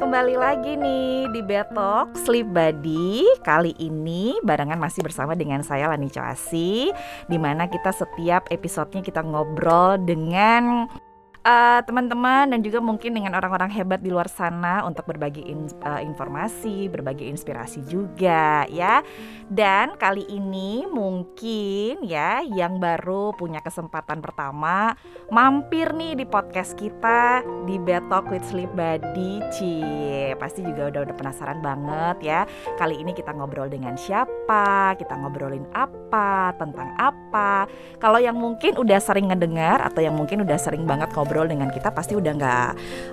kembali lagi nih di Betok Sleep Buddy. Kali ini barengan masih bersama dengan saya Lani Coasi Di mana kita setiap episodenya kita ngobrol dengan uh, teman-teman dan juga mungkin dengan orang-orang hebat di luar sana untuk berbagi in, uh, informasi, berbagi inspirasi juga ya. Dan kali ini mungkin ya yang baru punya kesempatan pertama mampir nih di podcast kita di Bed Talk with Sleep Buddy. Cie, pasti juga udah udah penasaran banget ya. Kali ini kita ngobrol dengan siapa, kita ngobrolin apa, tentang apa. Kalau yang mungkin udah sering ngedengar atau yang mungkin udah sering banget ngobrol ngobrol dengan kita pasti udah nggak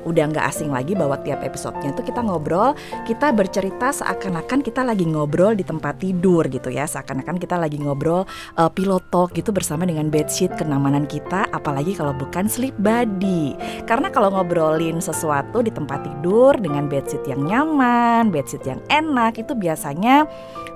udah nggak asing lagi bahwa tiap episodenya itu kita ngobrol kita bercerita seakan-akan kita lagi ngobrol di tempat tidur gitu ya. Seakan-akan kita lagi ngobrol uh, pillow talk gitu bersama dengan bedsheet kenamanan kita apalagi kalau bukan sleep buddy. Karena kalau ngobrolin sesuatu di tempat tidur dengan bedsheet yang nyaman bedsheet yang enak itu biasanya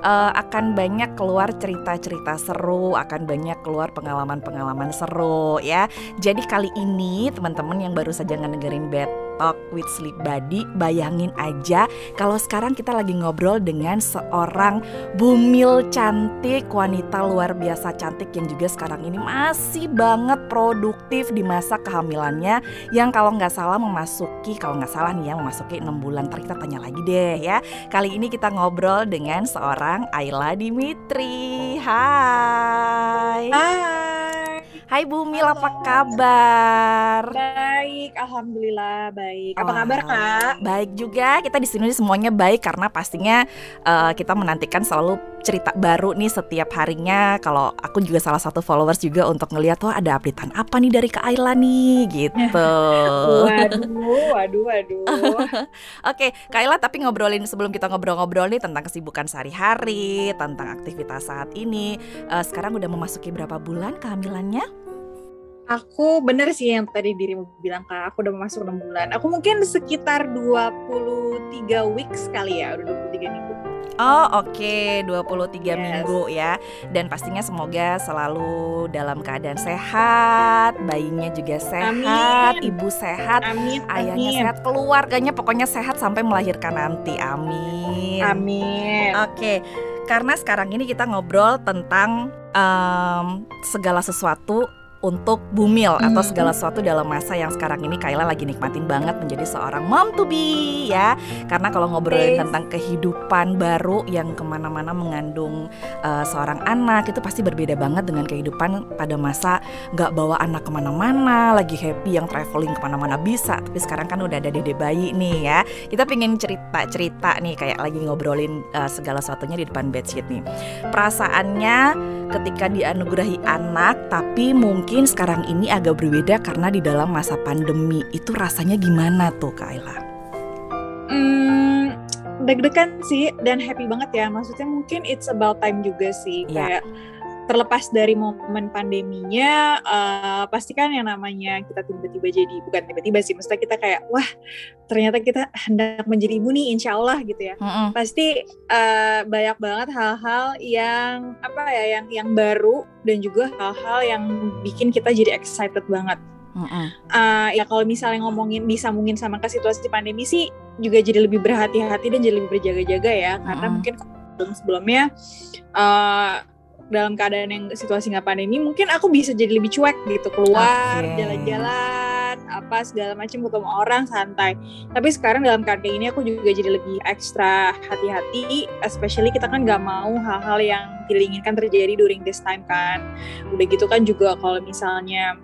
uh, akan banyak keluar cerita-cerita seru akan banyak keluar pengalaman-pengalaman seru ya. Jadi kali ini teman-teman yang baru saja ngedengerin Bed Talk with Sleep Buddy Bayangin aja kalau sekarang kita lagi ngobrol dengan seorang bumil cantik Wanita luar biasa cantik yang juga sekarang ini masih banget produktif di masa kehamilannya Yang kalau nggak salah memasuki, kalau nggak salah nih ya memasuki 6 bulan. Ntar kita tanya lagi deh ya. Kali ini kita ngobrol dengan seorang Ayla Dimitri. Hai. Hai Hai Bumil, apa kabar? Baik, alhamdulillah baik. Apa kabar kak? Baik juga. Kita di sini semuanya baik karena pastinya uh, kita menantikan selalu cerita baru nih setiap harinya. Kalau aku juga salah satu followers juga untuk ngeliat tuh ada updatean apa nih dari Kak Ayla nih gitu. waduh, waduh, waduh. Oke, Kak Ayla tapi ngobrolin sebelum kita ngobrol-ngobrol nih tentang kesibukan sehari-hari, tentang aktivitas saat ini. Uh, sekarang udah memasuki berapa bulan kehamilannya? Aku bener sih yang tadi dirimu bilang kak, aku udah masuk 6 bulan. Aku mungkin sekitar 23 weeks kali ya, udah 23 minggu. Oh oke, okay. 23 yes. minggu ya Dan pastinya semoga selalu dalam keadaan sehat Bayinya juga sehat, amin. ibu sehat, amin, ayahnya amin. sehat Keluarganya pokoknya sehat sampai melahirkan nanti, amin Amin Oke, okay. karena sekarang ini kita ngobrol tentang um, segala sesuatu untuk bumil hmm. atau segala sesuatu dalam masa yang sekarang ini Kayla lagi nikmatin banget menjadi seorang mom to be ya karena kalau ngobrolin okay. tentang kehidupan baru yang ke mana-mana mengandung uh, seorang anak itu pasti berbeda banget dengan kehidupan pada masa nggak bawa anak ke mana-mana lagi happy yang traveling ke mana-mana bisa tapi sekarang kan udah ada dede bayi nih ya kita pengen cerita-cerita nih kayak lagi ngobrolin uh, segala sesuatunya di depan bedsheet nih perasaannya ketika dianugerahi anak tapi mungkin mungkin sekarang ini agak berbeda karena di dalam masa pandemi itu rasanya gimana tuh Kak Ayla? Hmm, deg-degan sih dan happy banget ya. Maksudnya mungkin it's about time juga sih. Yeah. Kayak terlepas dari momen pandeminya uh, pasti kan yang namanya kita tiba-tiba jadi bukan tiba-tiba sih mesti kita kayak wah ternyata kita hendak menjadi ibu nih insya Allah gitu ya mm -hmm. pasti uh, banyak banget hal-hal yang apa ya yang yang baru dan juga hal-hal yang bikin kita jadi excited banget Mm -hmm. uh, ya kalau misalnya ngomongin disambungin sama ke situasi pandemi sih juga jadi lebih berhati-hati dan jadi lebih berjaga-jaga ya mm -hmm. karena mungkin sebelum-sebelumnya uh, dalam keadaan yang situasi nggak pandemi mungkin aku bisa jadi lebih cuek gitu keluar okay. jalan-jalan apa segala macam ketemu orang santai tapi sekarang dalam keadaan ini aku juga jadi lebih ekstra hati-hati especially kita kan nggak mau hal-hal yang diinginkan terjadi during this time kan udah gitu kan juga kalau misalnya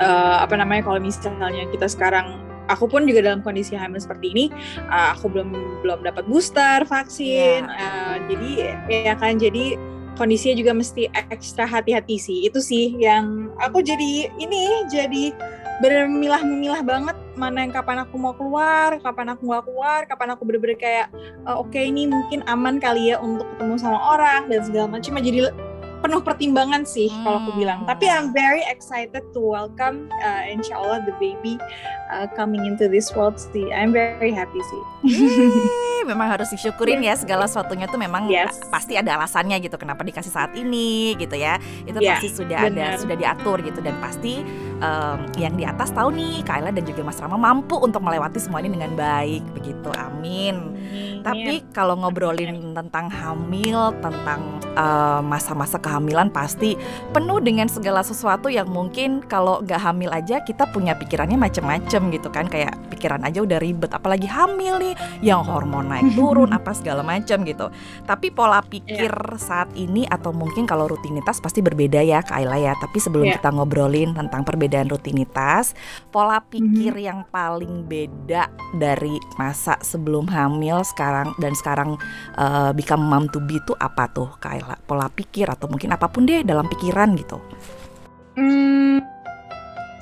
uh, apa namanya kalau misalnya kita sekarang aku pun juga dalam kondisi hamil seperti ini uh, aku belum belum dapat booster vaksin yeah. uh, jadi ya kan jadi kondisinya juga mesti ekstra hati-hati sih. Itu sih yang aku jadi ini jadi bermilah-memilah banget mana yang kapan aku mau keluar, kapan aku nggak keluar, kapan aku bener-bener kayak oh, oke okay, ini mungkin aman kali ya untuk ketemu sama orang dan segala macam jadi penuh pertimbangan sih hmm. kalau aku bilang. Tapi I'm very excited to welcome uh, insya Allah the baby uh, coming into this world sih. I'm very happy sih. memang harus disyukurin ya segala sesuatunya tuh memang yes. pasti ada alasannya gitu kenapa dikasih saat ini gitu ya. Itu yeah, pasti sudah bener. ada sudah diatur gitu dan pasti um, yang di atas tahu nih Kak dan juga Mas Rama mampu untuk melewati semua ini dengan baik begitu. Amin. Tapi kalau ngobrolin tentang hamil tentang uh, masa-masa kehamilan pasti penuh dengan segala sesuatu yang mungkin kalau nggak hamil aja kita punya pikirannya macem-macem gitu kan. Kayak pikiran aja udah ribet apalagi hamil nih yang hormon naik turun apa segala macam gitu. Tapi pola pikir yeah. saat ini atau mungkin kalau rutinitas pasti berbeda ya Kak Ayla ya. Tapi sebelum yeah. kita ngobrolin tentang perbedaan rutinitas pola pikir mm -hmm. yang paling beda dari masa sebelum hamil sekarang dan sekarang uh, become mom to be itu apa tuh Kak Ayla pola pikir atau mungkin apa pun deh dalam pikiran gitu hmm,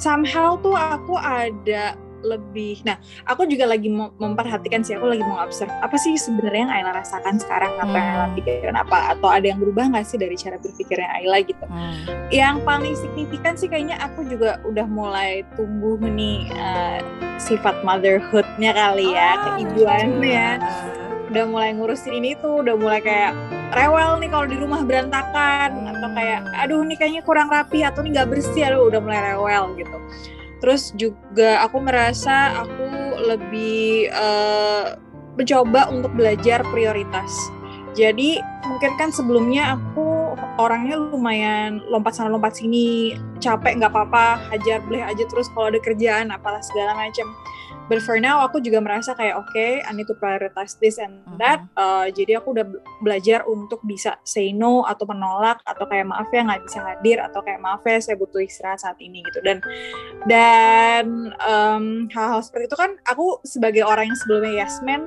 somehow tuh aku ada lebih. Nah aku juga lagi memperhatikan sih aku lagi mau observe apa sih sebenarnya yang Ayla rasakan sekarang? Apa yang Ayla hmm. pikirin apa atau ada yang berubah nggak sih dari cara berpikirnya Ayla gitu? Hmm. yang paling signifikan sih kayaknya aku juga udah mulai tumbuh nih uh, sifat motherhoodnya kali ya oh, keibuannya udah mulai ngurusin ini tuh udah mulai kayak rewel nih kalau di rumah berantakan atau kayak aduh ini kayaknya kurang rapi atau ini nggak bersih aduh udah mulai rewel gitu terus juga aku merasa aku lebih uh, mencoba untuk belajar prioritas. Jadi mungkin kan sebelumnya aku orangnya lumayan lompat sana lompat sini capek nggak apa-apa hajar boleh aja terus kalau ada kerjaan apalah segala macam but for now aku juga merasa kayak oke okay, I need to prioritize this and mm-hmm. that. Uh, jadi aku udah belajar untuk bisa say no atau menolak atau kayak maaf ya nggak bisa hadir atau kayak maaf ya saya butuh istirahat saat ini gitu. Dan dan um, hal-hal seperti itu kan aku sebagai orang yang sebelumnya yes man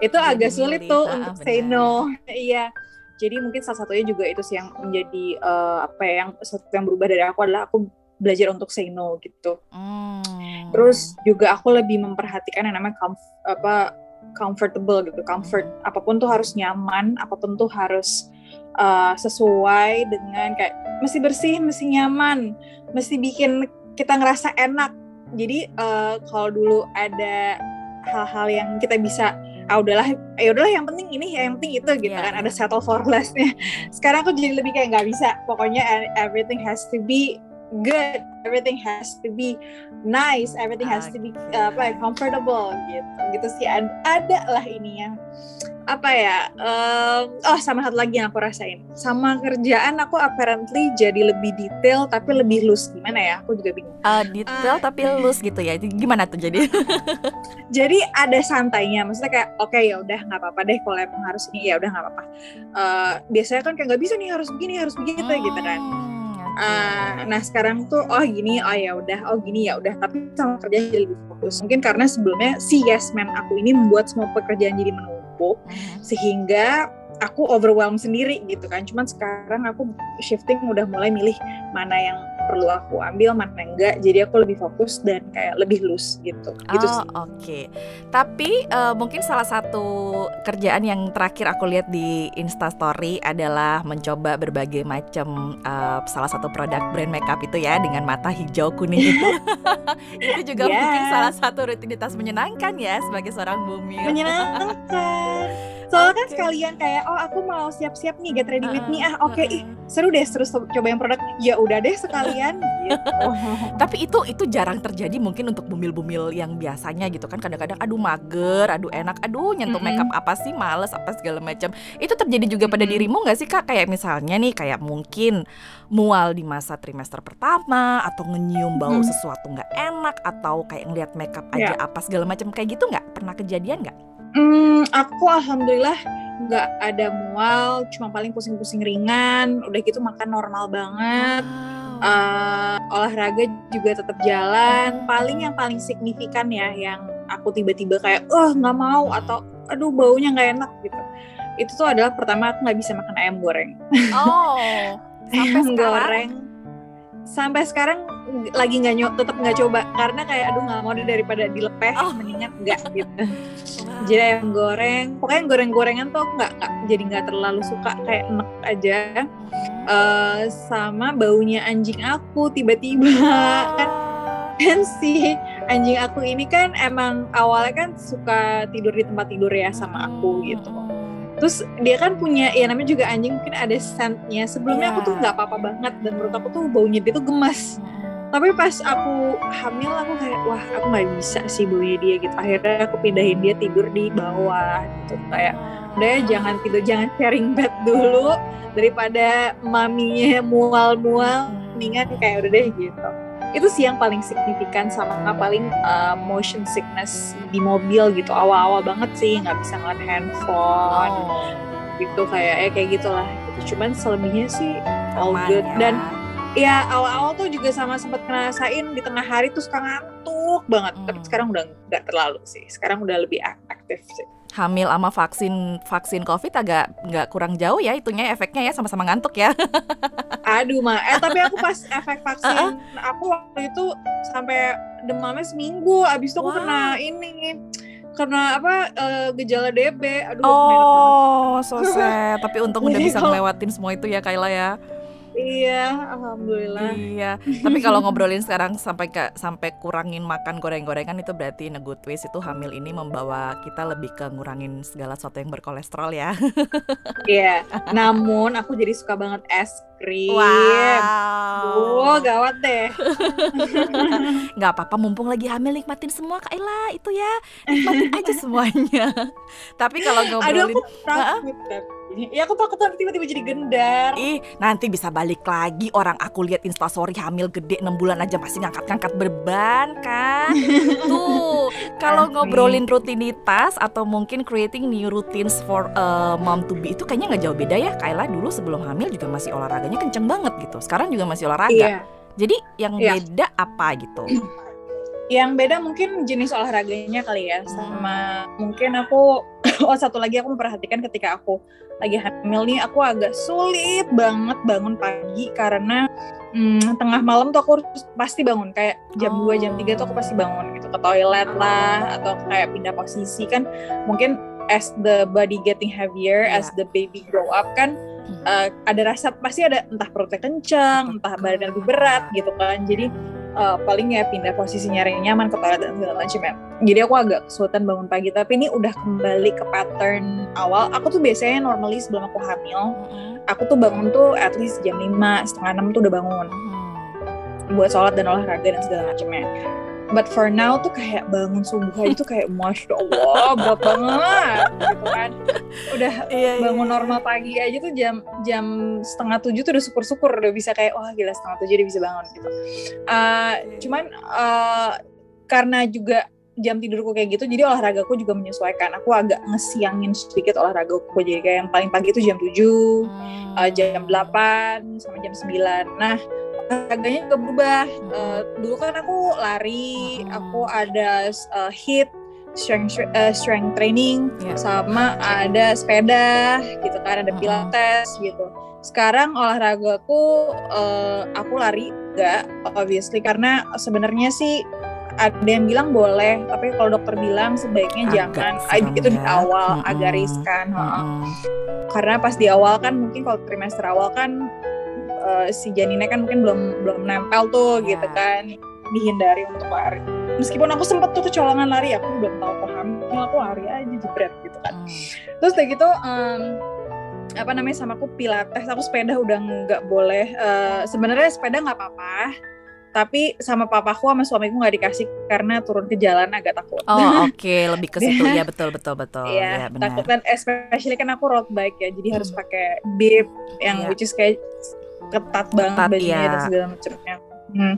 itu jadi agak sulit tuh untuk bener. say no. Iya. Jadi mungkin salah satunya juga itu sih yang menjadi uh, apa ya yang sesuatu yang berubah dari aku adalah aku belajar untuk say no gitu. Hmm. Terus juga aku lebih memperhatikan yang namanya comf apa comfortable gitu, comfort. Hmm. Apa pun tuh harus nyaman, apa pun tuh harus uh, sesuai dengan kayak mesti bersih, mesti nyaman, mesti bikin kita ngerasa enak. Jadi uh, kalau dulu ada hal-hal yang kita bisa ah udahlah ya udahlah yang penting ini yang penting itu gitu yeah. kan ada settle for lessnya sekarang aku jadi lebih kayak nggak bisa pokoknya everything has to be good. Everything has to be nice. Everything has to be uh, apa ya comfortable gitu. Gitu sih. Ada, ada lah ini yang apa ya um, oh sama satu lagi yang aku rasain. Sama kerjaan aku apparently jadi lebih detail tapi lebih loose. Gimana ya? Aku juga bingung. Uh, detail uh, tapi loose gitu ya? Gimana tuh jadi? Jadi ada santainya. Maksudnya kayak oke okay, ya udah nggak apa-apa deh kalau emang harus ini. Ya udah nggak apa-apa. Uh, biasanya kan kayak nggak bisa nih harus begini harus begitu hmm. gitu kan uh, nah sekarang tuh oh gini oh ya udah oh gini ya udah tapi sama kerjaan jadi lebih fokus. Mungkin karena sebelumnya si yes man aku ini membuat semua pekerjaan jadi menumpuk hmm. sehingga aku overwhelm sendiri gitu kan. Cuman sekarang aku shifting udah mulai milih mana yang perlu aku ambil mana enggak. Jadi aku lebih fokus dan kayak lebih loose gitu. Gitu oh, oke. Okay. tapi uh, mungkin salah satu kerjaan yang terakhir aku lihat di Instastory adalah mencoba berbagai macam uh, salah satu produk brand makeup itu ya dengan mata hijau kuning. Itu itu juga yeah. mungkin salah satu rutinitas menyenangkan ya sebagai seorang bumi menyenangkan soalnya okay. kan sekalian kayak oh aku mau siap-siap nih get ready with me. Ah oke okay, ih seru deh terus cobain produk. Ya udah deh sekalian gitu. Tapi itu itu jarang terjadi mungkin untuk bumil-bumil yang biasanya gitu kan. Kadang-kadang aduh mager aduh enak aduh nyentuh mm -hmm. makeup apa sih males apa segala macam itu terjadi juga pada mm -hmm. dirimu nggak sih kak? Kayak misalnya nih kayak mungkin mual di masa trimester pertama atau ngenyium bau mm -hmm. sesuatu nggak enak atau kayak ngeliat makeup aja yeah. apa segala macam kayak gitu nggak? Pernah kejadian nggak Hmm, aku alhamdulillah nggak ada mual, cuma paling pusing-pusing ringan. Udah gitu makan normal banget. Wow. Uh, olahraga juga tetap jalan. Paling yang paling signifikan ya, yang aku tiba-tiba kayak, oh nggak mau atau aduh baunya nggak enak gitu. Itu tuh adalah pertama aku nggak bisa makan ayam goreng. Oh, sampai ayam goreng. Sampai sekarang lagi nggak nyok tetap nggak coba karena kayak aduh nggak mau daripada dilepeh oh. mendingan nggak gitu wow. jadi ayam goreng pokoknya goreng-gorengan tuh nggak nggak jadi nggak terlalu suka kayak enak aja uh, sama baunya anjing aku tiba-tiba oh. kan kan si anjing aku ini kan emang awalnya kan suka tidur di tempat tidur ya sama aku gitu terus dia kan punya ya namanya juga anjing mungkin ada scentnya. Sebelumnya yeah. aku tuh nggak apa-apa banget dan menurut aku tuh baunya dia tuh gemas tapi pas aku hamil aku kayak wah aku nggak bisa sih baunya dia gitu. Akhirnya aku pindahin dia tidur di bawah gitu. Kayak udah jangan tidur jangan sharing bed dulu daripada maminya mual-mual. Mendingan kayak udah deh gitu itu sih yang paling signifikan sama paling uh, motion sickness di mobil gitu awal-awal banget sih nggak bisa ngeliat handphone oh. gitu kayak ya kayak gitulah gitu. cuman selebihnya sih all good ya. dan ya awal-awal tuh juga sama sempat ngerasain di tengah hari tuh suka ngantuk banget hmm. tapi sekarang udah nggak terlalu sih sekarang udah lebih aktif sih hamil sama vaksin vaksin covid agak nggak kurang jauh ya itunya efeknya ya sama-sama ngantuk ya aduh mah eh tapi aku pas efek vaksin uh -uh. aku waktu itu sampai demamnya seminggu. Abis itu wow. aku kena ini karena apa uh, gejala DB aduh oh so sad. Tapi untung udah bisa ngelewatin semua itu ya Kayla ya Iya, alhamdulillah. Iya. Tapi kalau ngobrolin sekarang sampai ke sampai kurangin makan goreng-gorengan itu berarti good ways itu hamil ini membawa kita lebih ke ngurangin segala sesuatu yang berkolesterol ya. Iya. Namun aku jadi suka banget es krim. Wow. Oh, gawat deh. Nggak apa-apa, mumpung lagi hamil nikmatin semua Kak Ella itu ya. Nikmatin aja semuanya. Tapi kalau ngobrolin Aduh, aku Ya aku takut nanti tiba-tiba jadi gendar. Ih, nanti bisa balik lagi orang aku lihat instastory hamil gede 6 bulan aja masih ngangkat-ngangkat beban kan. Tuh, kalau ngobrolin rutinitas atau mungkin creating new routines for a mom to be itu kayaknya nggak jauh beda ya. Kayla dulu sebelum hamil juga masih olahraganya kenceng banget gitu. Sekarang juga masih olahraga. Iya. Jadi yang iya. beda apa gitu? yang beda mungkin jenis olahraganya kali ya sama mungkin aku oh satu lagi aku memperhatikan ketika aku lagi hamil nih aku agak sulit banget bangun pagi karena hmm, tengah malam tuh aku harus pasti bangun kayak jam oh. 2 jam 3 tuh aku pasti bangun gitu ke toilet lah atau kayak pindah posisi kan mungkin as the body getting heavier yeah. as the baby grow up kan uh, ada rasa pasti ada entah perutnya kencang entah badan lebih berat gitu kan jadi uh, paling ya pindah posisi nyari nyaman ke toilet dan segala macam ya. Jadi aku agak kesulitan bangun pagi, tapi ini udah kembali ke pattern awal. Aku tuh biasanya normally sebelum aku hamil, aku tuh bangun tuh at least jam 5, setengah 6 tuh udah bangun. Buat sholat dan olahraga dan segala macamnya but for now tuh kayak bangun subuh aja tuh kayak masya allah berat banget gitu kan. Udah iya, iya, bangun iya. normal pagi aja tuh jam jam setengah tujuh tuh udah syukur syukur udah bisa kayak wah gila setengah tujuh udah bisa bangun gitu. Uh, cuman uh, karena juga jam tidurku kayak gitu jadi olahragaku juga menyesuaikan. Aku agak ngesiangin sedikit olahragaku jadi kayak yang paling pagi itu jam 7 hmm. uh, jam 8 sama jam 9 nah olahraganya juga berubah. Uh, dulu kan aku lari, aku ada uh, hit, strength uh, strength training, yeah. sama ada sepeda gitu kan, ada pilates gitu. Sekarang olahragaku uh, aku lari enggak obviously karena sebenarnya sih ada yang bilang boleh, tapi kalau dokter bilang sebaiknya agak jangan. Itu di ya. awal mm-hmm. agak riskan. Mm-hmm. Karena pas di awal kan mungkin kalau trimester awal kan uh, si janinnya kan mungkin belum belum nempel tuh yeah. gitu kan dihindari untuk lari meskipun aku sempat tuh kecolongan lari aku belum tahu aku hamil aku lari aja jebret gitu kan hmm. terus kayak gitu um, apa namanya sama aku pilates aku sepeda udah nggak boleh uh, sebenarnya sepeda nggak apa-apa tapi sama papaku sama suamiku nggak dikasih karena turun ke jalan agak takut. Oh oke, okay. lebih ke situ ya betul betul betul. Iya, ya, takut kan especially kan aku road bike ya, jadi hmm. harus pakai bib yang yeah. which is kayak ketat banget ketat, bajunya ya. dan segala macamnya. Hmm.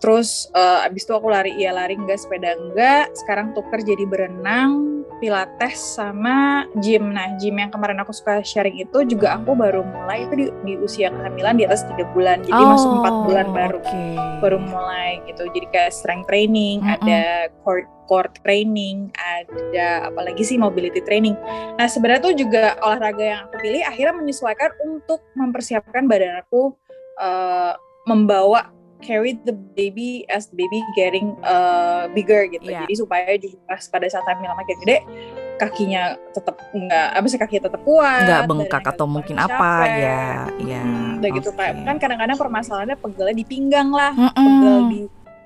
Terus uh, abis itu aku lari, ya lari enggak, sepeda enggak. Sekarang tuker jadi berenang, pilates sama gym. Nah, gym yang kemarin aku suka sharing itu juga aku baru mulai itu di, di usia kehamilan di atas tiga bulan. Jadi oh, masuk empat bulan baru okay. baru mulai gitu. Jadi kayak strength training, mm -hmm. ada core core training, ada apalagi sih mobility training. Nah, sebenarnya tuh juga olahraga yang aku pilih akhirnya menyesuaikan untuk mempersiapkan badan aku uh, membawa carry the baby as the baby getting uh, bigger gitu. Yeah. Jadi supaya juga pas pada saat hamil makin gede kakinya tetap enggak apa sih kaki tetap kuat enggak bengkak atau mungkin capek. apa ya ya hmm, udah okay. gitu kan kadang-kadang permasalahannya pegelnya di pinggang lah mm -mm. pegel di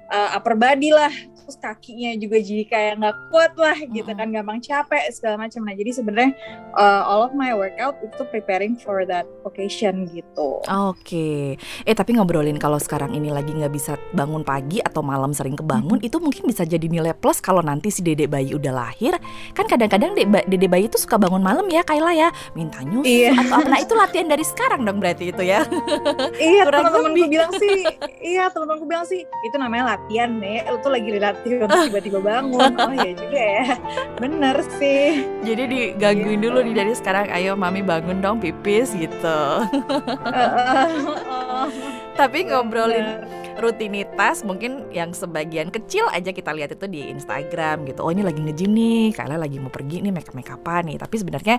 uh, upper body lah terus kakinya juga jadi kayak nggak kuat lah gitu kan gampang capek segala macam nah jadi sebenarnya uh, all of my workout itu preparing for that occasion gitu. Oke. Okay. eh tapi ngobrolin kalau sekarang ini lagi nggak bisa bangun pagi atau malam sering kebangun hmm. itu mungkin bisa jadi nilai plus kalau nanti si dede bayi udah lahir. Kan kadang-kadang dede bayi itu suka bangun malam ya Kayla ya. Minta nyusu iya. atau apa. Nah itu latihan dari sekarang dong berarti itu ya. Iya teman-temanku bilang sih iya teman-temanku bilang sih itu namanya latihan nih lu tuh lagi tiba-tiba bangun. Oh iya juga ya. Bener sih. Jadi digangguin dulu nih dari sekarang. Ayo mami bangun dong pipis gitu tapi ngobrolin rutinitas mungkin yang sebagian kecil aja kita lihat itu di Instagram gitu. Oh ini lagi nge-gym nih, kalian lagi mau pergi nih make make upan nih. Tapi sebenarnya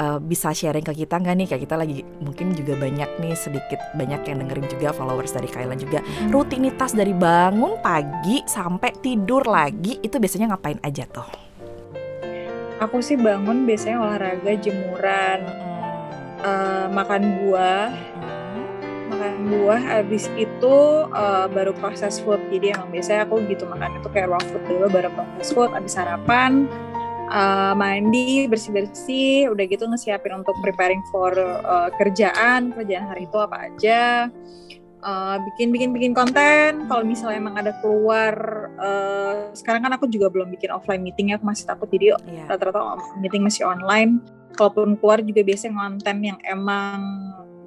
uh, bisa sharing ke kita nggak nih? Kayak kita lagi mungkin juga banyak nih sedikit banyak yang dengerin juga followers dari Kayla juga. Rutinitas dari bangun pagi sampai tidur lagi itu biasanya ngapain aja tuh? Aku sih bangun biasanya olahraga, jemuran, uh, makan buah. Makan buah abis itu uh, baru proses food. Jadi emang biasanya aku gitu makan itu kayak raw food dulu baru proses food abis sarapan uh, mandi bersih bersih udah gitu ngesiapin untuk preparing for uh, kerjaan kerjaan hari itu apa aja. Uh, bikin bikin bikin konten. Kalau misalnya emang ada keluar uh, sekarang kan aku juga belum bikin offline meeting ya aku masih takut. Jadi yeah. rata-rata meeting masih online. Kalaupun keluar juga biasanya konten yang emang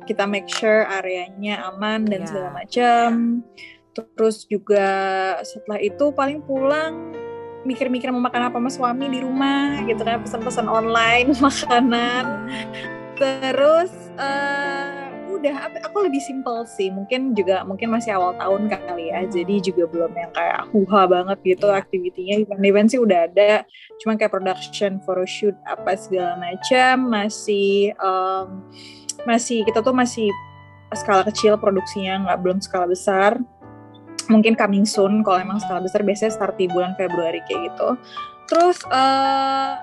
kita make sure areanya aman dan yeah. segala macam terus juga setelah itu paling pulang mikir-mikir mau makan apa sama suami di rumah gitu kan. Pesan-pesan online makanan. Terus uh, udah aku lebih simple sih. Mungkin juga mungkin masih awal tahun kali ya. Jadi juga belum yang kayak huha banget gitu yeah. aktivitinya. Event-event sih udah ada. Cuma kayak production photoshoot apa segala macam masih um, masih kita tuh masih skala kecil produksinya nggak belum skala besar. Mungkin coming soon kalau emang skala besar biasanya start di bulan Februari kayak gitu. Terus uh,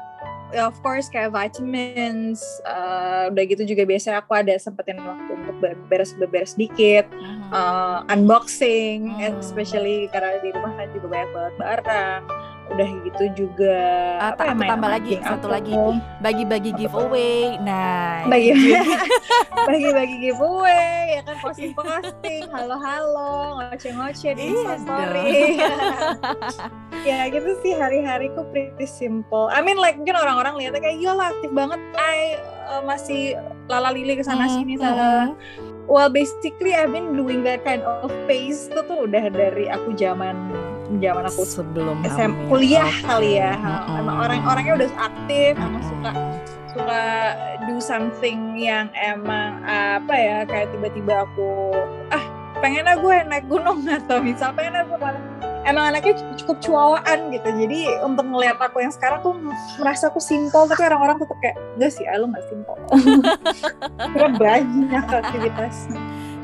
ya of course kayak vitamins uh, udah gitu juga biasanya aku ada sempetin waktu untuk beres-beres dikit uh, unboxing hmm. especially karena di rumah kan juga banyak banget barang udah gitu juga uh, apa ya, tambah lagi satu aku. lagi. bagi-bagi giveaway. Nah bagi bagi-bagi giveaway ya kan posting posting halo halo ngoceh ngoceh di iya story. ya gitu sih hari-hariku pretty simple. I mean like mungkin orang-orang lihatnya kayak iya lah aktif banget. I uh, masih lala lili ke sana sini hmm, sana. Well basically I've been doing that kind of pace itu tuh udah dari aku zaman zaman aku sebelum SM kuliah okay. kali ya. Mm-hmm. emang orang-orangnya udah aktif mm-hmm. emang suka suka do something yang emang apa ya kayak tiba-tiba aku ah pengen gue naik gunung atau misal pengen aku emang anaknya cukup cuawaan gitu. Jadi untuk ngeliat aku yang sekarang tuh merasa aku simpel tapi orang-orang tuh kayak enggak sih lu nggak simpel. Karena banyak aktivitas.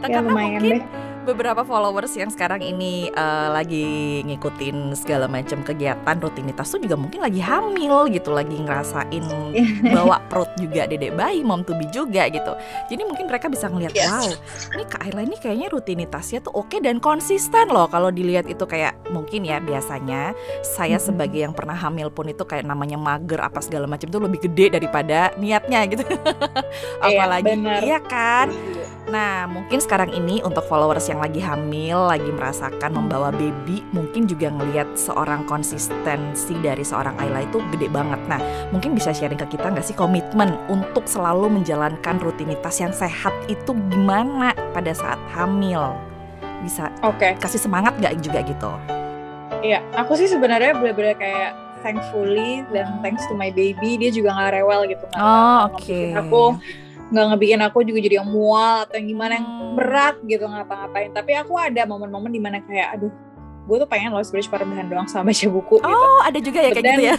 Ya lumayan mungkin... deh beberapa followers yang sekarang ini uh, lagi ngikutin segala macam kegiatan rutinitas tuh juga mungkin lagi hamil gitu, lagi ngerasain bawa perut juga dedek bayi, mom to be juga gitu. Jadi mungkin mereka bisa ngeliat yes. wow, ini Kak Ayla ini kayaknya rutinitasnya tuh oke dan konsisten loh kalau dilihat itu kayak mungkin ya biasanya saya sebagai yang pernah hamil pun itu kayak namanya mager apa segala macam tuh lebih gede daripada niatnya gitu. Iya, Apalagi iya, iya kan. Nah, mungkin sekarang ini untuk followers yang lagi hamil, lagi merasakan membawa baby, mungkin juga ngelihat seorang konsistensi dari seorang Ayla itu gede banget. Nah, mungkin bisa sharing ke kita nggak sih komitmen untuk selalu menjalankan rutinitas yang sehat itu gimana pada saat hamil? Bisa okay. kasih semangat nggak juga gitu? Iya, aku sih sebenarnya bener-bener kayak thankfully dan thanks to my baby dia juga nggak rewel gitu. Oh, oke. Okay. Aku nggak ngebikin aku juga jadi yang mual atau yang gimana yang hmm. berat gitu ngapa-ngapain tapi aku ada momen-momen di mana kayak aduh gue tuh pengen loh sebenarnya cuma rebahan doang sama baca buku oh, gitu. ada juga ya But kayak then, gitu ya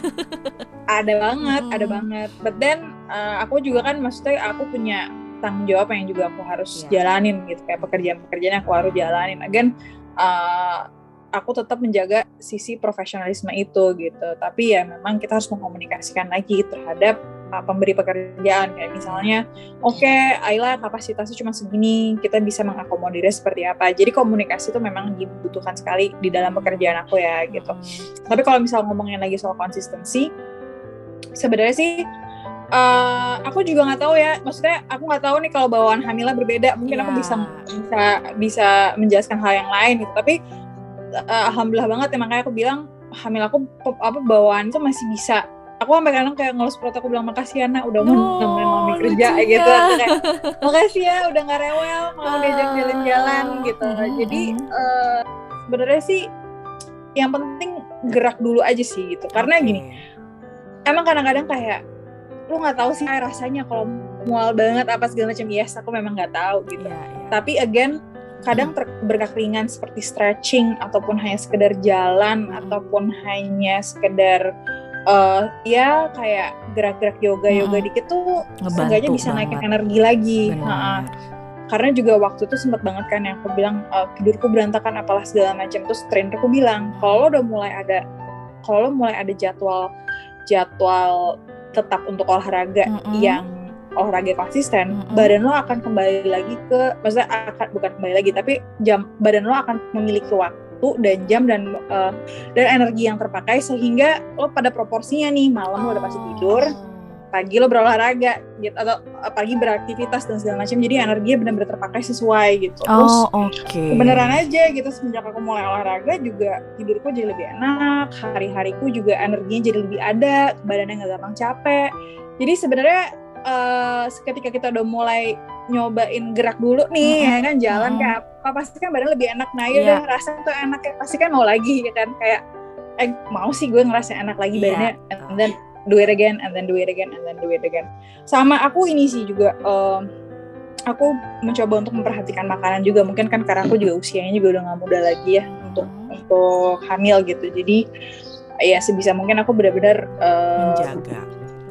ada banget hmm. ada banget But then uh, aku juga kan maksudnya aku punya tanggung jawab yang juga aku harus yeah. jalanin gitu kayak pekerjaan-pekerjaan yang aku harus jalanin again uh, aku tetap menjaga sisi profesionalisme itu gitu tapi ya memang kita harus mengkomunikasikan lagi terhadap pemberi pekerjaan. Kayak misalnya oke okay, Ayla kapasitasnya cuma segini kita bisa mengakomodirnya seperti apa. Jadi komunikasi itu memang dibutuhkan sekali di dalam pekerjaan aku ya gitu. Tapi kalau misal ngomongin lagi soal konsistensi sebenarnya sih uh, aku juga nggak tahu ya. Maksudnya aku nggak tahu nih kalau bawaan hamilnya berbeda. Mungkin yeah. aku bisa bisa bisa menjelaskan hal yang lain gitu. Tapi uh, alhamdulillah banget ya. Makanya aku bilang hamil aku apa bawaan tuh masih bisa aku sampai kadang kayak ngelus perut aku bilang makasih ya nak udah mau oh, nemenin mami kerja gitu. Kayak makasih ya udah nggak rewel mau diajak jalan-jalan gitu. Jadi uh, sebenarnya sih yang penting gerak dulu aja sih gitu. Karena gini emang kadang-kadang kayak lu nggak tahu sih rasanya kalau mual banget apa segala macam. Yes aku memang nggak tahu gitu. Yeah, yeah. tapi again kadang bergerak ringan seperti stretching ataupun hanya sekedar jalan ataupun hanya sekedar uh, ya kayak gerak-gerak yoga yoga hmm. dikit tuh seenggaknya bisa banget. naikin energi lagi nah, karena juga waktu itu sempat banget kan yang aku bilang uh, tidurku berantakan apalah segala macam terus trainerku bilang kalau udah mulai ada kalau mulai ada jadwal jadwal tetap untuk olahraga mm -hmm. yang olahraga konsisten, mm-hmm. badan lo akan kembali lagi ke, maksudnya akan bukan kembali lagi, tapi jam badan lo akan memiliki waktu dan jam dan uh, dan energi yang terpakai sehingga lo pada proporsinya nih malam lo udah pasti tidur, pagi lo berolahraga gitu atau pagi beraktivitas dan segala macam jadi energinya benar-benar terpakai sesuai gitu terus oh, okay. beneran aja gitu semenjak aku mulai olahraga juga tidurku jadi lebih enak hari-hariku juga energinya jadi lebih ada badannya nggak gampang capek jadi sebenarnya uh, ketika kita udah mulai nyobain gerak dulu nih mm-hmm. ya kan jalan mm-hmm. kayak apa pasti kan badan lebih enak. Nah ya yeah. rasa tuh enak kayak pasti kan mau lagi ya kan? Kayak eh mau sih gue ngerasa enak lagi yeah. badannya. And then do it again and then do it again and then do it again. Sama aku ini sih juga um, aku mencoba untuk memperhatikan makanan juga. Mungkin kan karena aku juga usianya juga udah nggak muda lagi ya untuk untuk hamil gitu. Jadi ya sebisa mungkin aku benar-benar uh, menjaga.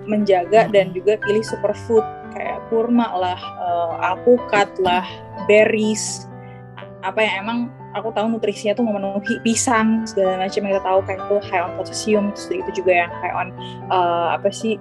menjaga hmm. dan juga pilih superfood. Kayak kurma lah, uh, alpukat lah, berries, apa yang emang aku tahu nutrisinya tuh memenuhi pisang segala macam yang kita tahu kayak itu high on potassium terus itu juga yang high on uh, apa sih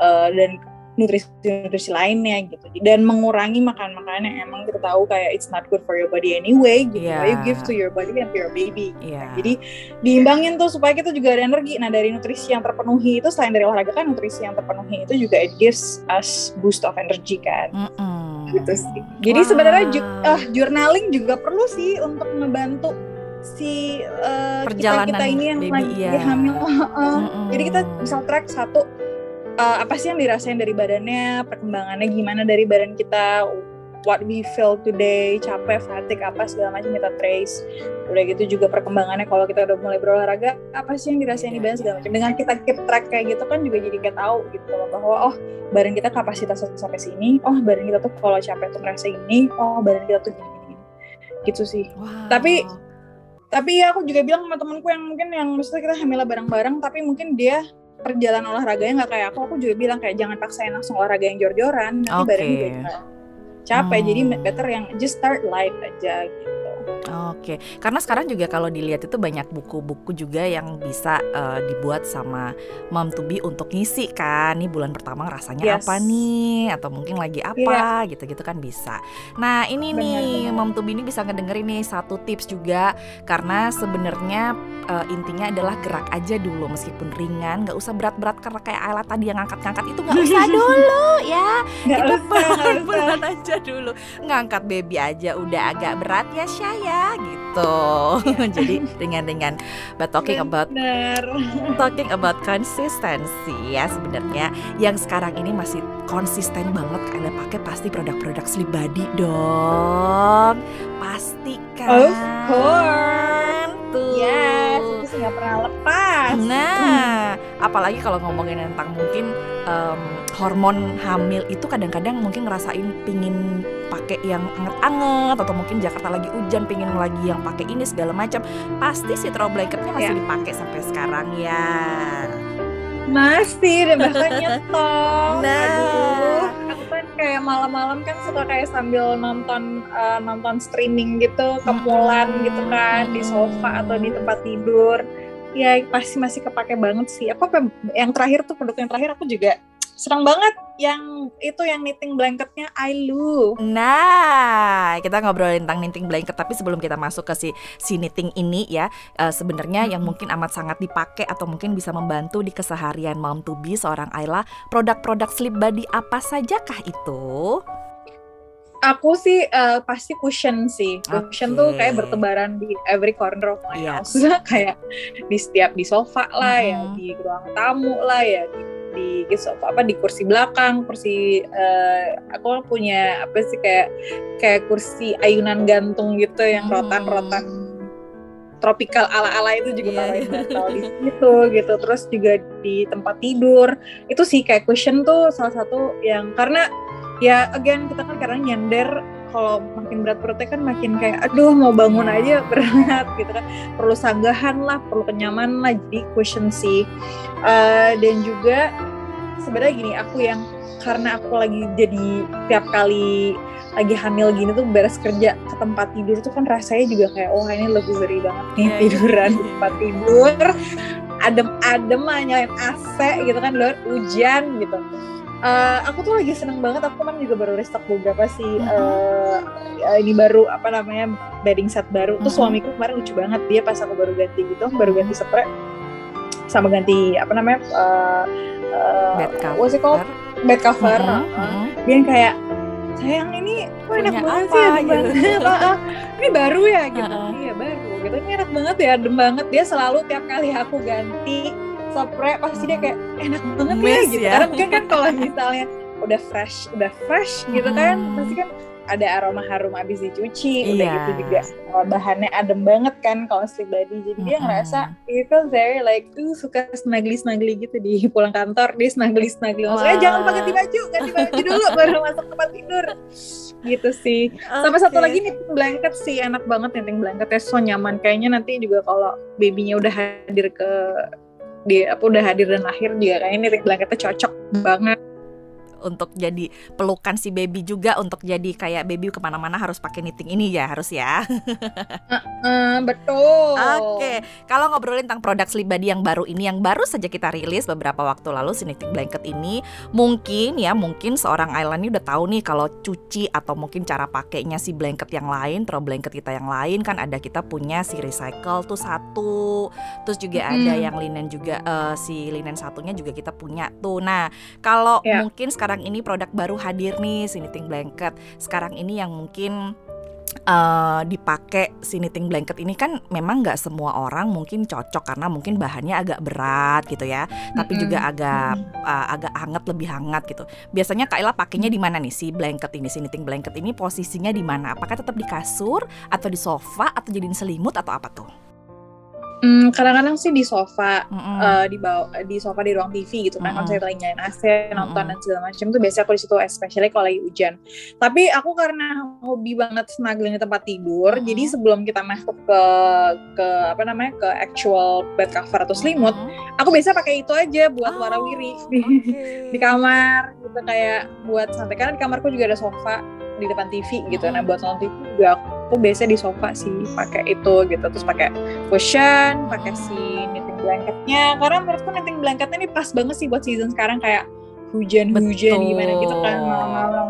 uh, dan nutrisi-nutrisi lainnya gitu dan mengurangi makan-makanan yang emang kita tahu kayak it's not good for your body anyway gitu yeah. you give to your body and to your baby gitu. yeah. jadi diimbangin tuh supaya kita juga ada energi nah dari nutrisi yang terpenuhi itu selain dari olahraga kan nutrisi yang terpenuhi itu juga it gives us boost of energy kan mm -mm. gitu sih jadi wow. sebenarnya ju uh, journaling juga perlu sih untuk membantu si uh, kita kita ini yang baby, lagi yeah. hamil uh, uh. Mm -mm. jadi kita bisa track satu uh, apa sih yang dirasain dari badannya, perkembangannya gimana dari badan kita, what we feel today, capek, fatigue, apa segala macam kita trace. Udah gitu juga perkembangannya kalau kita udah mulai berolahraga, apa sih yang dirasain di badan segala macam. Dengan kita keep track kayak gitu kan juga jadi kita tahu gitu loh bahwa oh badan kita kapasitas sampai sini, oh badan kita tuh kalau capek tuh merasa ini, oh badan kita tuh gini-gini. Gitu sih. Wow. Tapi tapi ya aku juga bilang sama temanku yang mungkin yang maksudnya kita hamil bareng-bareng tapi mungkin dia perjalanan olahraganya nggak kayak aku aku juga bilang kayak jangan paksain langsung olahraga yang jor-joran nanti okay. badannya jadi capek hmm. jadi better yang just start light aja gitu Oke, karena sekarang juga kalau dilihat itu banyak buku-buku juga yang bisa uh, dibuat sama mom to be untuk ngisi kan. Nih bulan pertama rasanya yes. apa nih atau mungkin lagi apa gitu gitu-gitu kan bisa. Nah, ini bener, nih bener. mom to be ini bisa ngedengerin nih satu tips juga karena sebenarnya uh, intinya adalah gerak aja dulu meskipun ringan, nggak usah berat-berat karena kayak Ayla tadi yang ngangkat-ngangkat itu nggak usah dulu ya. Gak itu pelan-pelan aja dulu. Ngangkat baby aja udah agak berat ya Syaya ya gitu. Jadi dengan dengan but talking about talking about consistency ya sebenarnya yang sekarang ini masih konsisten banget kalian pakai pasti produk-produk sleep body dong. Pasti kan. Of course. Tuh. Yes, itu nggak pernah lepas. Nah, apalagi kalau ngomongin tentang mungkin um, hormon hamil itu kadang-kadang mungkin ngerasain pingin pakai yang anget-anget atau mungkin Jakarta lagi hujan pingin lagi yang pakai ini segala macam pasti si throw blanketnya masih ya. dipakai sampai sekarang ya. Masih dan bahkan nyetong. Nah. Aduh, aku kan kayak malam-malam kan suka kayak sambil nonton uh, nonton streaming gitu kemulan hmm. gitu kan di sofa atau di tempat tidur. Ya pasti masih kepake banget sih. Apa yang terakhir tuh produk yang terakhir aku juga senang banget yang itu yang knitting blanketnya I love. Nah, kita ngobrolin tentang knitting blanket tapi sebelum kita masuk ke si si knitting ini ya, uh, sebenarnya yang mungkin amat sangat dipakai atau mungkin bisa membantu di keseharian mom to be seorang Ayla, produk-produk sleep body apa sajakah itu? Aku sih uh, pasti cushion sih. Cushion okay. tuh kayak bertebaran di every corner of my yeah. house. kayak di setiap di sofa lah mm -hmm. ya, di ruang tamu lah ya, di di sofa apa di kursi belakang kursi uh, aku punya apa sih kayak kayak kursi ayunan gantung gitu yang hmm. rotan-rotan tropikal ala-ala itu juga yeah. taruhin bantal di situ gitu terus juga di tempat tidur itu sih kayak cushion tuh salah satu yang karena ya again kita kan kadang nyender kalau makin berat perutnya kan makin kayak aduh mau bangun aja berat gitu kan. Perlu sanggahan lah perlu kenyamanan lah jadi cushion sih. Uh, dan juga sebenarnya gini aku yang karena aku lagi jadi tiap kali lagi hamil gini tuh beres kerja ke tempat tidur itu kan rasanya juga kayak oh ini luxury banget nih yeah, iya. tiduran di tempat tidur. Adem-adem lah nyalain AC gitu kan luar hujan gitu uh, aku tuh lagi seneng banget aku kan juga baru restock beberapa sih uh, ini baru apa namanya bedding set baru. Tuh suamiku kemarin lucu banget dia pas aku baru ganti gitu baru ganti spray sama ganti apa namanya uh, uh, bed cover. what's it called? Bed cover uh, uh, dia kayak sayang ini kok enak banget sih adem gitu. banget. Ini baru ya gitu. Uh -uh. iya baru. Gitu ini enak banget ya adem banget. Dia selalu tiap kali aku ganti spray pasti dia kayak enak banget ya gitu. ya. karena kan kalau misalnya udah fresh udah fresh gitu kan pasti kan ada aroma harum abis dicuci iya. udah gitu juga. Bahannya adem banget kan kalau sleep body. Jadi dia ngerasa it feels very like tuh suka snuggly snuggly gitu di pulang kantor dia snuggly snuggly maksudnya wow. jangan ganti baju ganti baju dulu baru masuk tempat tidur. Gitu sih. Sama satu lagi nih blanket sih enak banget knitting blanketnya so nyaman. Kayaknya nanti juga kalau babynya udah hadir ke dia apa udah hadir dan lahir juga kayaknya knitting blanketnya cocok banget untuk jadi pelukan si baby juga untuk jadi kayak baby ke mana-mana harus pakai knitting ini ya harus ya. uh, uh, betul. Oke, okay. kalau ngobrolin tentang produk sleep body yang baru ini yang baru saja kita rilis beberapa waktu lalu si knitting blanket ini mungkin ya mungkin seorang Ailan ini udah tahu nih kalau cuci atau mungkin cara pakainya si blanket yang lain, throw blanket kita yang lain kan ada kita punya si recycle tuh satu, terus juga hmm. ada yang linen juga uh, si linen satunya juga kita punya tuh. Nah kalau yeah. mungkin sekarang sekarang ini produk baru hadir nih si knitting blanket. Sekarang ini yang mungkin uh, dipakai si knitting blanket ini kan memang nggak semua orang mungkin cocok karena mungkin bahannya agak berat gitu ya, tapi juga agak uh, agak hangat lebih hangat gitu. Biasanya Kaila pakainya di mana nih si blanket ini, si knitting blanket ini posisinya di mana? Apakah tetap di kasur atau di sofa atau jadiin selimut atau apa tuh? Hmm, kadang-kadang sih di sofa, mm -hmm. uh, di bawah, di sofa di ruang TV gitu kan, mm -hmm. kalau saya lagi nyalain AC, nonton mm -hmm. dan segala macam tuh biasanya aku di situ, especially kalau lagi hujan. Tapi aku karena hobi banget snuggling di tempat tidur, mm -hmm. jadi sebelum kita masuk ke ke apa namanya ke actual bed cover atau selimut, mm -hmm. aku biasa pakai itu aja buat oh, warawiri di, okay. di kamar, gitu kayak buat santai. Karena di kamarku juga ada sofa di depan TV gitu, mm -hmm. nah buat nonton TV juga aku aku biasanya di sofa sih pakai itu gitu terus pakai cushion pakai si knitting blanketnya karena menurutku knitting blanketnya ini pas banget sih buat season sekarang kayak hujan-hujan gimana gitu kan malam-malam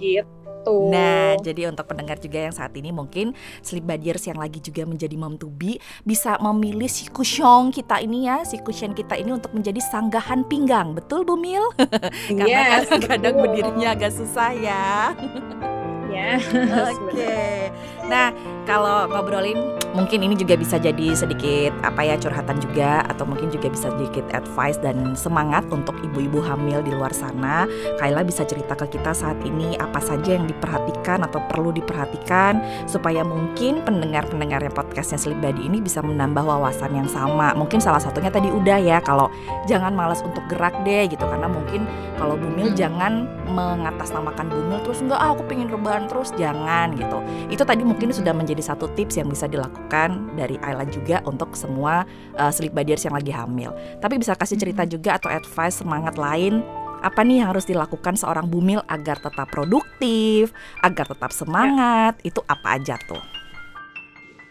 gitu. Nah, jadi untuk pendengar juga yang saat ini mungkin sleep bodiers yang lagi juga menjadi mom to be bisa memilih si cushion kita ini ya, si cushion kita ini untuk menjadi sanggahan pinggang. Betul Bu Mil? Karena yes, kan kadang berdirinya agak susah ya. ya. Oke. Okay. Nah, kalau ngobrolin mungkin ini juga bisa jadi sedikit apa ya curhatan juga atau mungkin juga bisa sedikit advice dan semangat untuk ibu-ibu hamil di luar sana. Kaila bisa cerita ke kita saat ini apa saja yang diperhatikan atau perlu diperhatikan supaya mungkin pendengar-pendengar yang podcastnya Sleep Body ini bisa menambah wawasan yang sama. Mungkin salah satunya tadi udah ya kalau jangan malas untuk gerak deh gitu karena mungkin kalau bumil hmm. jangan mengatasnamakan bumil terus enggak ah aku pengen rebahan terus jangan gitu. Itu tadi mungkin sudah menjadi satu tips yang bisa dilakukan dari Ayla juga untuk semua uh, sleep bodiers yang lagi hamil. Tapi bisa kasih cerita juga atau advice semangat lain apa nih yang harus dilakukan seorang bumil agar tetap produktif, agar tetap semangat, ya. itu apa aja tuh?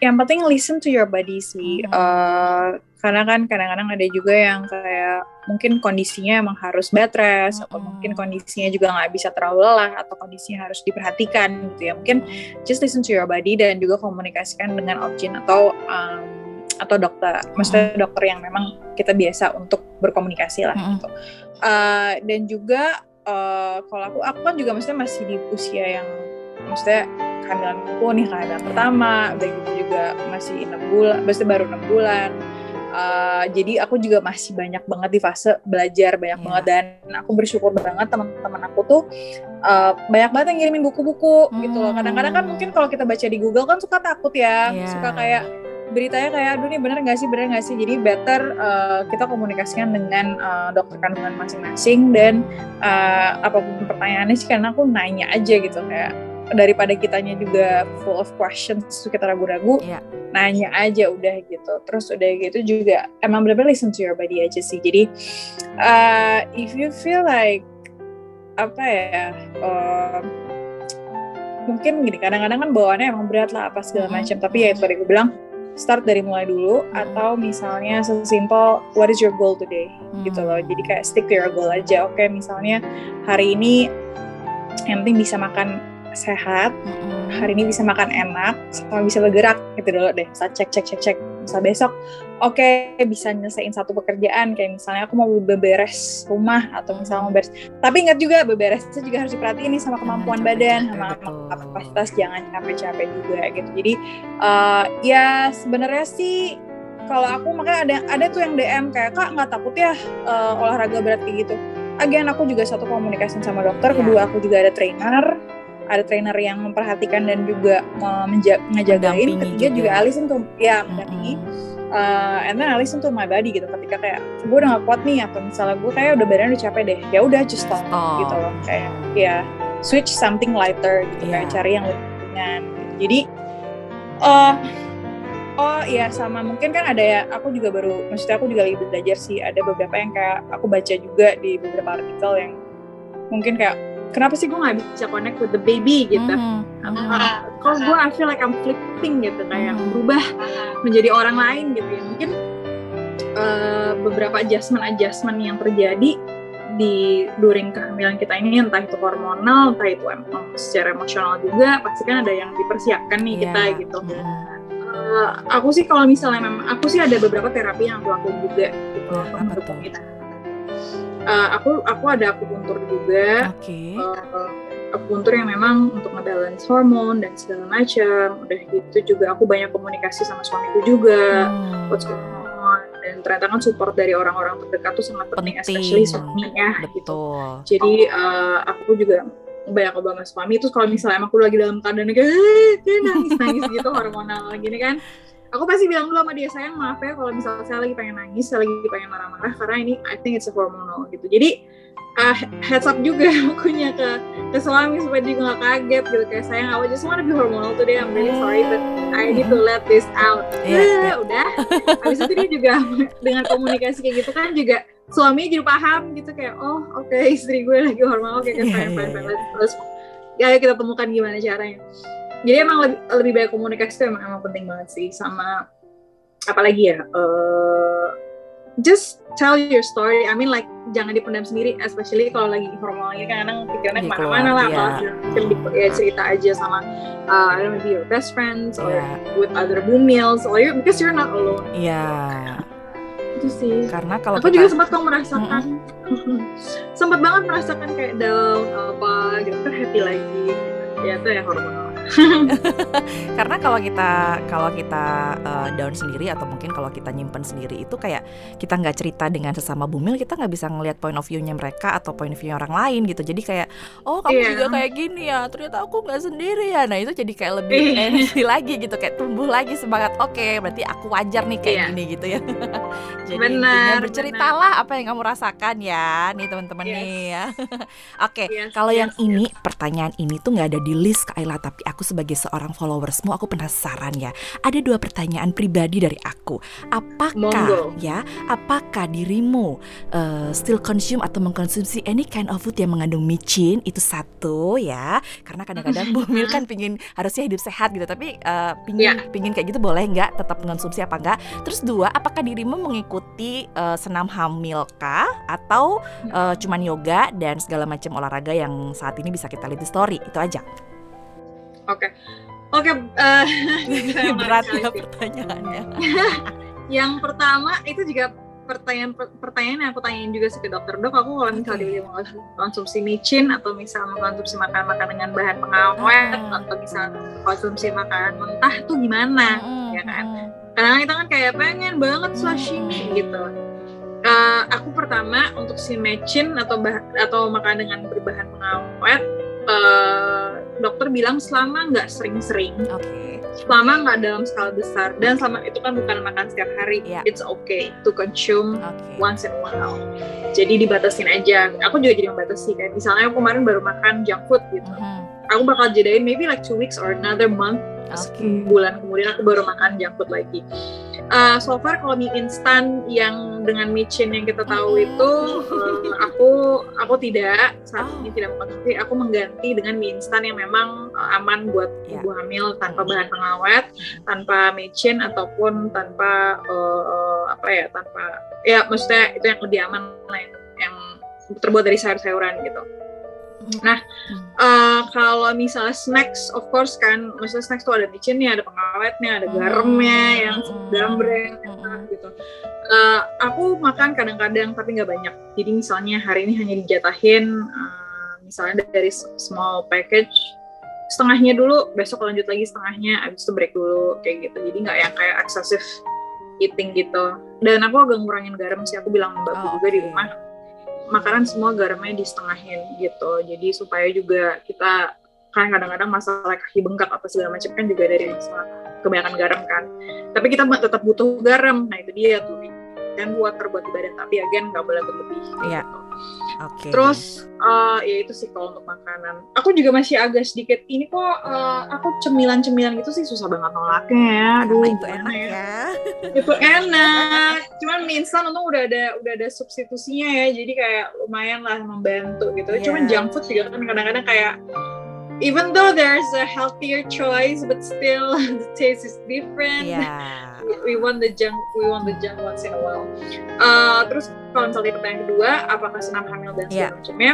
Yang penting listen to your body sih. Hmm. Uh, karena kan kadang-kadang ada juga yang kayak mungkin kondisinya emang harus bed rest hmm. atau mungkin kondisinya juga nggak bisa terlalu lelah atau kondisinya harus diperhatikan gitu ya. Mungkin just listen to your body dan juga komunikasikan dengan objin atau um, atau dokter, maksudnya dokter yang memang kita biasa untuk berkomunikasi lah gitu. Uh, dan juga uh, kalau aku aku kan juga maksudnya masih di usia yang maksudnya kehamilanku nih kehamilan pertama udah gitu juga masih enam bulan maksudnya baru enam bulan uh, jadi aku juga masih banyak banget di fase belajar banyak yeah. banget dan aku bersyukur banget teman-teman aku tuh uh, banyak banget yang ngirimin buku-buku hmm. gitu loh kadang-kadang kan mungkin kalau kita baca di Google kan suka takut ya yeah. suka kayak beritanya kayak aduh nih bener gak sih bener gak sih jadi better uh, kita komunikasikan dengan uh, dokter kandungan masing-masing dan uh, apa pun pertanyaannya sih karena aku nanya aja gitu kayak daripada kitanya juga full of questions kita ragu-ragu yeah. nanya aja udah gitu. Terus udah gitu juga emang bener-bener listen to your body aja sih. Jadi uh, if you feel like apa ya uh, mungkin gini kadang-kadang kan bawaannya emang berat lah apa segala macam. Tapi ya itu tadi gue bilang start dari mulai dulu atau misalnya sesimpel what is your goal today? Gitu loh. Jadi kayak stick to your goal aja. Oke okay, misalnya hari ini yang penting bisa makan sehat, mm-hmm. hari ini bisa makan enak, sama bisa bergerak gitu dulu deh. Bisa cek cek cek cek. Misal besok, oke okay, bisa nyelesain satu pekerjaan kayak misalnya aku mau beberes rumah atau misalnya mau beres. Tapi ingat juga beberesnya juga harus diperhatiin nih sama kemampuan badan, sama kapasitas jangan capek-capek juga gitu. Jadi uh, ya sebenarnya sih kalau aku makanya ada ada tuh yang DM kayak kak nggak takut ya uh, olahraga berat kayak gitu. Agen aku juga satu komunikasi sama dokter, yeah. kedua aku juga ada trainer ada trainer yang memperhatikan dan juga ngejagain ketiga juga, juga Alison tuh ya mendampingi mm-hmm. uh, and then Alison tuh my body gitu ketika kayak gue udah gak kuat nih atau misalnya gue kayak udah badan udah capek deh ya udah just stop oh. gitu loh kayak ya switch something lighter gitu yeah. kayak cari yang lebih ringan jadi uh, oh iya sama mungkin kan ada ya aku juga baru maksudnya aku juga lagi belajar sih ada beberapa yang kayak aku baca juga di beberapa artikel yang mungkin kayak kenapa sih gue nggak bisa connect with the baby gitu mm. uh, kalau gue I feel like I'm flipping gitu kayak mm. berubah menjadi orang lain gitu ya mungkin uh, beberapa adjustment adjustment yang terjadi di during kehamilan kita ini entah itu hormonal entah itu emang secara emosional juga pasti kan ada yang dipersiapkan nih yeah. kita gitu yeah. uh, aku sih kalau misalnya memang aku sih ada beberapa terapi yang aku lakukan juga gitu yeah, untuk kita uh, aku aku ada akupuntur juga. Okay. Uh, eh, akupuntur yang memang untuk ngebalance hormon dan segala macam. Udah gitu juga aku banyak komunikasi sama suamiku juga. Hmm. What's going on? Dan ternyata kan support dari orang-orang terdekat tuh sangat penting, penting. especially suaminya. Gitu. Betul. Gitu. Jadi uh, aku juga banyak obama suami terus kalau misalnya aku lagi dalam keadaan kayak nangis nangis gitu hormonal gini kan aku pasti bilang dulu sama dia sayang maaf ya kalau misalnya saya lagi pengen nangis saya lagi pengen marah-marah karena ini I think it's a hormonal gitu. Jadi uh, heads up juga akunya ke ke suami supaya dia nggak kaget gitu. Kayak sayang I just wanna be hormonal today I'm really sorry but I need to let this out. Yeah, yeah. Iya. udah. Habis itu dia juga dengan komunikasi kayak gitu kan juga suami jadi paham gitu kayak oh oke okay, istri gue lagi hormonal kayak yeah, fine fine fine terus ya kita temukan gimana caranya jadi emang lebih, lebih banyak komunikasi itu emang, emang penting banget sih sama apalagi ya uh, just tell your story I mean like jangan dipendam sendiri especially kalau lagi hormonal ini kan kadang pikirannya ke mana-mana lah ya. kalau ya cerita aja sama uh, I don't know maybe your best friends or yeah. with other bumils or you, because you're not alone iya yeah. itu sih karena kalau aku kita... juga sempat kok merasakan mm -hmm. sempat banget merasakan kayak down apa gitu happy lagi ya itu ya hormonal karena kalau kita kalau kita uh, down sendiri atau mungkin kalau kita nyimpen sendiri itu kayak kita nggak cerita dengan sesama bumil kita nggak bisa ngelihat point of view-nya mereka atau point of view orang lain gitu jadi kayak oh kamu yeah. juga kayak gini ya ternyata aku nggak sendiri ya nah itu jadi kayak lebih iya. energi lagi gitu kayak tumbuh lagi semangat oke okay, berarti aku wajar nih kayak yeah. gini gitu ya jadi benar, berceritalah benar. apa yang kamu rasakan ya nih teman-teman yes. nih ya oke okay, yes, kalau yes, yang yes. ini pertanyaan ini tuh nggak ada di list Kak Ayla tapi aku sebagai seorang followersmu, aku penasaran ya. Ada dua pertanyaan pribadi dari aku. Apakah Monggo. ya, apakah dirimu uh, still consume atau mengkonsumsi any kind of food yang mengandung micin? Itu satu ya. Karena kadang-kadang Bumil kan pingin harusnya hidup sehat gitu, tapi uh, pingin Yeah. pingin kayak gitu boleh nggak? Tetap mengonsumsi apa enggak? Terus dua, apakah dirimu mengikuti uh, senam hamil kah atau uh, cuman yoga dan segala macam olahraga yang saat ini bisa kita lihat di story? Itu aja. Oke. Oke, eh, Berat ya pertanyaannya. Yang pertama itu juga pertanyaan pertanyaan yang aku tanyain juga sih ke dokter dok aku kalau misalnya dia mau konsumsi micin atau misal mengkonsumsi makanan-makanan dengan bahan pengawet Ah. atau misal konsumsi makanan mentah tuh gimana Mm-mm, ya kan? kadang kita kan kayak pengen banget sashimi gitu Eh, aku pertama untuk si mecin atau bah atau makanan dengan berbahan pengawet eh, dokter bilang selama nggak sering-sering Oke. selama nggak dalam skala besar dan selama itu kan bukan makan setiap hari Iya. it's okay to consume Oke. once in a while jadi dibatasin aja aku juga jadi membatasi kayak misalnya aku kemarin baru makan junk food gitu Mhm. Aku bakal jadain maybe like two weeks or another month Oke. bulan kemudian aku baru makan junk food lagi. Uh, so far kalau mie instan yang dengan micin yang kita tahu Mm. itu uh, aku aku tidak saat Oh. ini tidak mengkonsumsi aku mengganti dengan mie instan yang memang uh, aman buat Ya. ibu hamil tanpa bahan pengawet, tanpa micin ataupun tanpa uh, uh, apa ya tanpa ya maksudnya itu yang lebih aman lah yang, yang terbuat dari sayur-sayuran gitu. Nah, Eh, kalau misalnya snacks, of course kan, maksudnya snacks tuh ada micinnya, ada pengawetnya, ada garamnya, yang Hmm. gambreng Hmm. gitu. Eh, aku makan kadang-kadang tapi nggak banyak. Jadi misalnya hari ini hanya dijatahin, eh, misalnya dari small package, setengahnya dulu, besok lanjut lagi setengahnya, abis itu break dulu kayak gitu. Jadi nggak yang kayak excessive eating gitu. Dan aku agak ngurangin garam sih. Aku bilang mbakku Oh, juga di rumah makanan semua garamnya disetengahin gitu. Jadi supaya juga kita kan kadang-kadang masalah kaki bengkak apa segala macam kan juga dari masalah kebanyakan garam kan. Tapi kita tetap butuh garam. Nah itu dia tuh. Dan water buat di badan tapi again nggak boleh berlebih Iya. gitu. Oke. terus eh, ya itu sih kalau untuk makanan aku juga masih agak sedikit ini kok eh, aku cemilan-cemilan gitu sih susah banget nolaknya ya aduh itu enak ya. itu enak cuman mie instan untung udah ada udah ada substitusinya ya jadi kayak lumayan lah membantu gitu Iya. cuman junk food juga kan kadang-kadang kayak even though there's a healthier choice but still the taste is different. Iya. we, we want the junk we want the junk once in a while. Uh, terus kalau misalnya pertanyaan kedua apakah senam hamil dan segala macamnya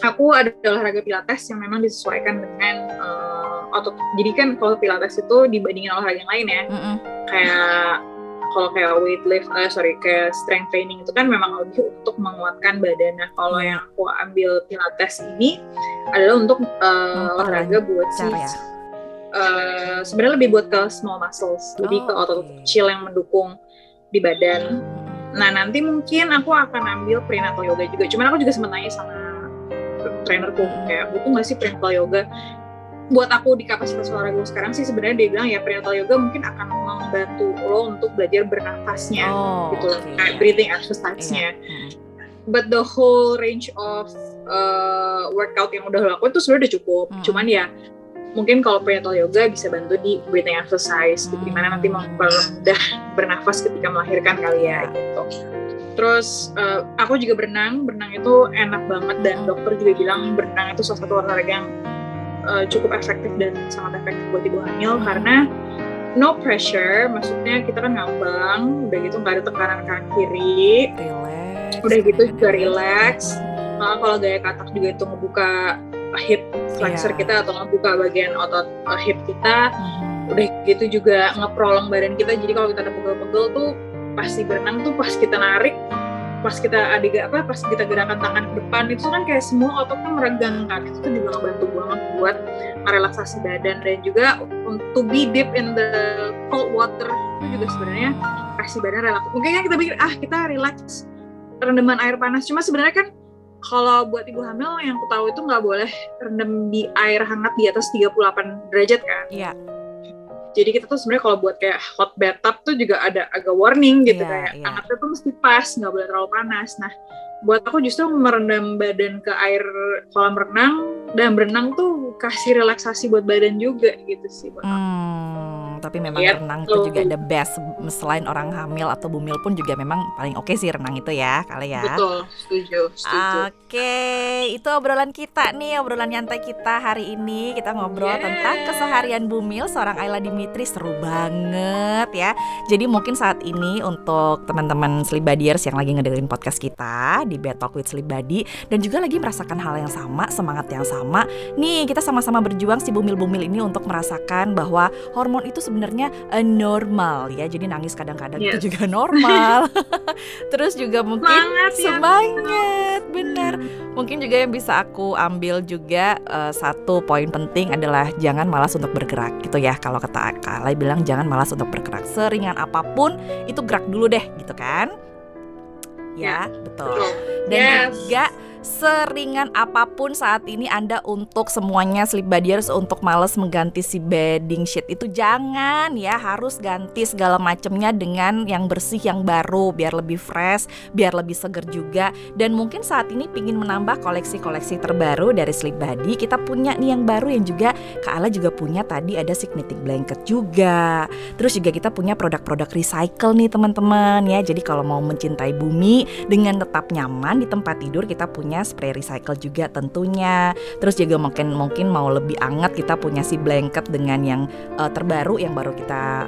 aku ada olahraga pilates yang memang disesuaikan dengan uh, otot. Jadi kan kalau pilates itu dibandingin olahraga yang lain ya. Mm-mm. kayak kalau kayak weight lift, eh, sorry kayak strength training itu kan memang lebih untuk menguatkan badan. Nah kalau yang aku ambil pilates ini adalah untuk uh, olahraga buat si Memperlancar ya. uh, sebenarnya lebih buat ke small muscles, lebih ke Oh, otot oke. kecil yang mendukung di badan. Mm-mm. Nah nanti mungkin aku akan ambil prenatal yoga juga. Cuman aku juga sempat nanya sama trainerku kayak butuh nggak sih prenatal yoga? Buat aku di kapasitas olahraga sekarang sih sebenarnya dia bilang ya prenatal yoga mungkin akan membantu lo untuk belajar bernafasnya Oh, gitu, oke, kayak iya. breathing exercise-nya. Mm-mm. But the whole range of uh, workout yang udah lo lakuin tuh sebenarnya udah cukup. Hmm. Cuman ya mungkin kalau prenatal yoga bisa bantu di breathing exercise, Hmm. gimana nanti mempermudah bernafas ketika melahirkan kali ya gitu. Terus uh, aku juga berenang, berenang itu enak banget dan Hmm. dokter juga bilang berenang itu salah satu olahraga yang uh, cukup efektif dan sangat efektif buat ibu hamil Hmm. karena no pressure, maksudnya kita kan ngambang, udah gitu nggak ada tekanan kanan kiri, Relax. Udah gitu juga relax. Nah, kalau gaya katak juga itu ngebuka hip flexor Iya. kita atau ngebuka bagian otot uh, hip kita. Mhm. Udah gitu juga ngeprolong badan kita. Jadi kalau kita ada pegel-pegel tuh pasti berenang tuh pas kita narik, pas kita ada apa, pas kita gerakan tangan ke depan itu kan kayak semua ototnya meregangkan. Itu tuh juga ngebantu banget buat merelaksasi badan dan juga untuk be deep in the cold water itu juga sebenarnya kasih badan relaks. Mungkin kan kita pikir ah kita relax rendaman air panas. Cuma sebenarnya kan kalau buat ibu hamil yang aku tahu itu nggak boleh rendam di air hangat di atas 38 derajat kan. Iya. Jadi kita tuh sebenarnya kalau buat kayak hot bathtub tuh juga ada agak warning gitu Iya, kayak iya. hangatnya tuh mesti pas, nggak boleh terlalu panas. Nah, buat aku justru merendam badan ke air kolam renang dan berenang tuh kasih relaksasi buat badan juga gitu sih hmm, tapi memang yep. renang itu juga the best selain orang hamil atau bumil pun juga memang paling oke okay sih renang itu ya kali ya betul setuju setuju oke okay. itu obrolan kita nih obrolan nyantai kita hari ini kita ngobrol yes. tentang keseharian bumil seorang Ayla Dimitri seru banget ya jadi mungkin saat ini untuk teman-teman Slibadiers yang lagi ngedengerin podcast kita di Bed Talk with Slibadi dan juga lagi merasakan hal yang sama semangat yang sama nih kita sama-sama berjuang si bumil-bumil ini untuk merasakan bahwa hormon itu sebenarnya uh, normal ya. Jadi nangis kadang-kadang yes. itu juga normal. Terus juga mungkin semangat, ya. semangat benar. Mungkin juga yang bisa aku ambil juga uh, satu poin penting adalah jangan malas untuk bergerak gitu ya. Kalau kata Kalai bilang jangan malas untuk bergerak. Seringan apa pun itu gerak dulu deh gitu kan. Ya, ya betul. Dan yes. juga seringan apa pun saat ini Anda untuk semuanya sleep badiers untuk males mengganti si bedding sheet itu jangan ya harus ganti segala macamnya dengan yang bersih yang baru biar lebih fresh biar lebih seger juga. Dan mungkin saat ini pingin menambah koleksi-koleksi terbaru dari Sleep Body kita punya nih yang baru yang juga Kak Ala juga punya tadi ada signatic blanket juga. Terus juga kita punya produk-produk recycle nih teman-teman ya. Jadi kalau mau mencintai bumi dengan tetap nyaman di tempat tidur kita punya punya spray recycle juga tentunya. Terus juga mungkin mungkin mau lebih anget kita punya si blanket dengan yang uh, terbaru yang baru kita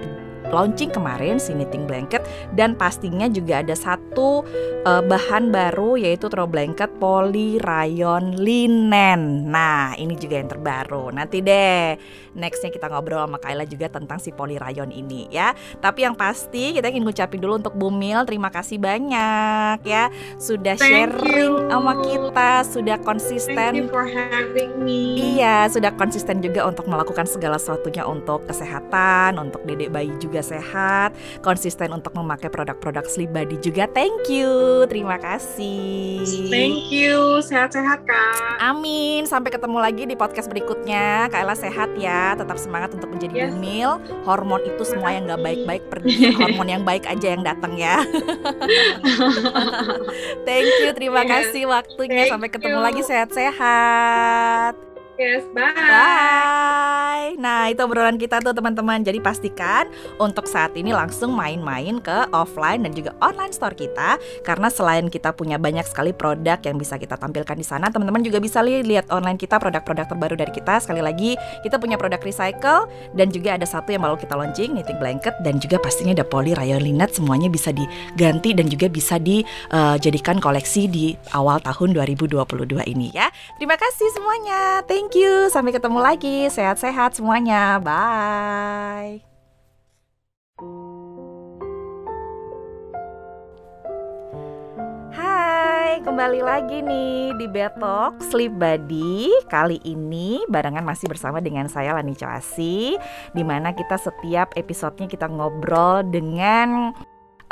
launching kemarin si knitting blanket dan pastinya juga ada satu uh, bahan baru yaitu throw blanket poly rayon linen. Nah, ini juga yang terbaru. Nanti deh nextnya kita ngobrol sama Kaila juga tentang si poly rayon ini ya. Tapi yang pasti kita ingin ngucapin dulu untuk Bumil terima kasih banyak ya sudah Thank sharing you. sama kita, sudah konsisten. Thank you for having me. Iya, sudah konsisten juga untuk melakukan segala sesuatunya untuk kesehatan, untuk dedek bayi juga sehat, konsisten untuk memakai produk-produk Sleep Body juga. Thank you, terima kasih. Thank you, sehat-sehat kak. Amin, sampai ketemu lagi di podcast berikutnya. Kak sehat ya, tetap semangat untuk menjadi yes. bumil. Hormon itu semua yang gak baik-baik pergi, hormon yang baik aja yang datang ya. Thank you, terima yes. kasih waktunya. Thank sampai ketemu you. lagi sehat-sehat. Yes, bye. Bye. Nah, itu obrolan kita tuh teman-teman. Jadi pastikan untuk saat ini langsung main-main ke offline dan juga online store kita karena selain kita punya banyak sekali produk yang bisa kita tampilkan di sana, teman-teman juga bisa lihat online kita produk-produk terbaru dari kita. Sekali lagi, kita punya produk recycle dan juga ada satu yang baru kita launching, knitting blanket dan juga pastinya ada poly rayon linen semuanya bisa diganti dan juga bisa dijadikan uh, koleksi di awal tahun 2022 ini ya. Terima kasih semuanya. Thank Thank you. Sampai ketemu lagi. Sehat-sehat semuanya. Bye. Hai, kembali lagi nih di Betok Sleep Buddy. Kali ini barengan masih bersama dengan saya Lani Coasi, di mana kita setiap episodenya kita ngobrol dengan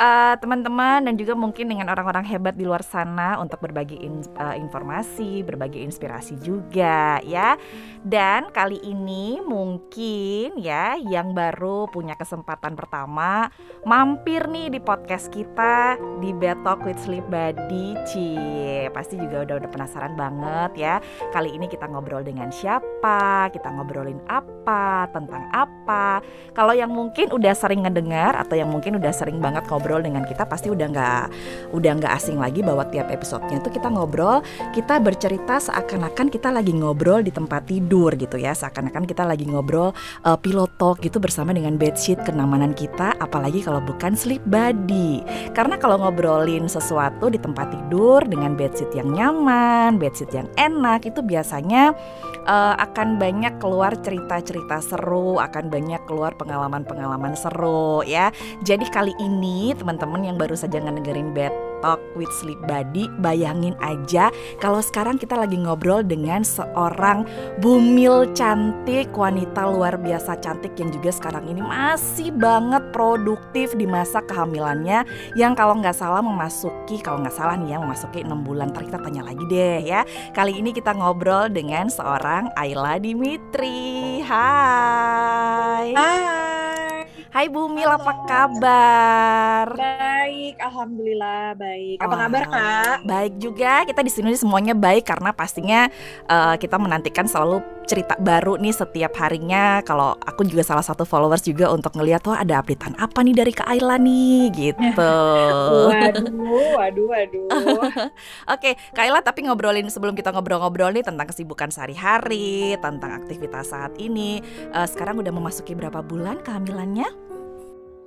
uh, teman-teman dan juga mungkin dengan orang-orang hebat di luar sana untuk berbagi in, uh, informasi, berbagi inspirasi juga ya. Dan kali ini mungkin ya yang baru punya kesempatan pertama mampir nih di podcast kita di Bed Talk with Sleep Buddy. Cie, pasti juga udah udah penasaran banget ya. Kali ini kita ngobrol dengan siapa, kita ngobrolin apa, tentang apa. Kalau yang mungkin udah sering ngedengar atau yang mungkin udah sering banget ngobrol ngobrol dengan kita pasti udah nggak udah nggak asing lagi bahwa tiap episodenya itu kita ngobrol kita bercerita seakan-akan kita lagi ngobrol di tempat tidur gitu ya. Seakan-akan kita lagi ngobrol uh, pillow talk gitu bersama dengan bedsheet kenamanan kita apalagi kalau bukan sleep buddy. Karena kalau ngobrolin sesuatu di tempat tidur dengan bedsheet yang nyaman bedsheet yang enak itu biasanya uh, akan banyak keluar cerita-cerita seru akan banyak keluar pengalaman-pengalaman seru ya. Jadi kali ini teman-teman yang baru saja ngedengerin Bed Talk with Sleep Buddy. Bayangin aja kalau sekarang kita lagi ngobrol dengan seorang bumil cantik Wanita luar biasa cantik yang juga sekarang ini masih banget produktif di masa kehamilannya Yang kalau nggak salah memasuki, kalau nggak salah nih ya memasuki 6 bulan. Ntar kita tanya lagi deh ya. Kali ini kita ngobrol dengan seorang Ayla Dimitri. Hai. Hai Hai Bumil, apa kabar? Baik, alhamdulillah baik. Apa kabar kak? Baik juga, kita di sini semuanya baik karena pastinya uh, kita menantikan selalu cerita baru nih setiap harinya. Kalau aku juga salah satu followers juga untuk ngeliat wah ada updatean apa nih dari Kak Ayla nih gitu. waduh, waduh, waduh. Oke, Kak Ayla tapi ngobrolin sebelum kita ngobrol-ngobrol nih tentang kesibukan sehari-hari, tentang aktivitas saat ini. Uh, sekarang udah memasuki berapa bulan kehamilannya?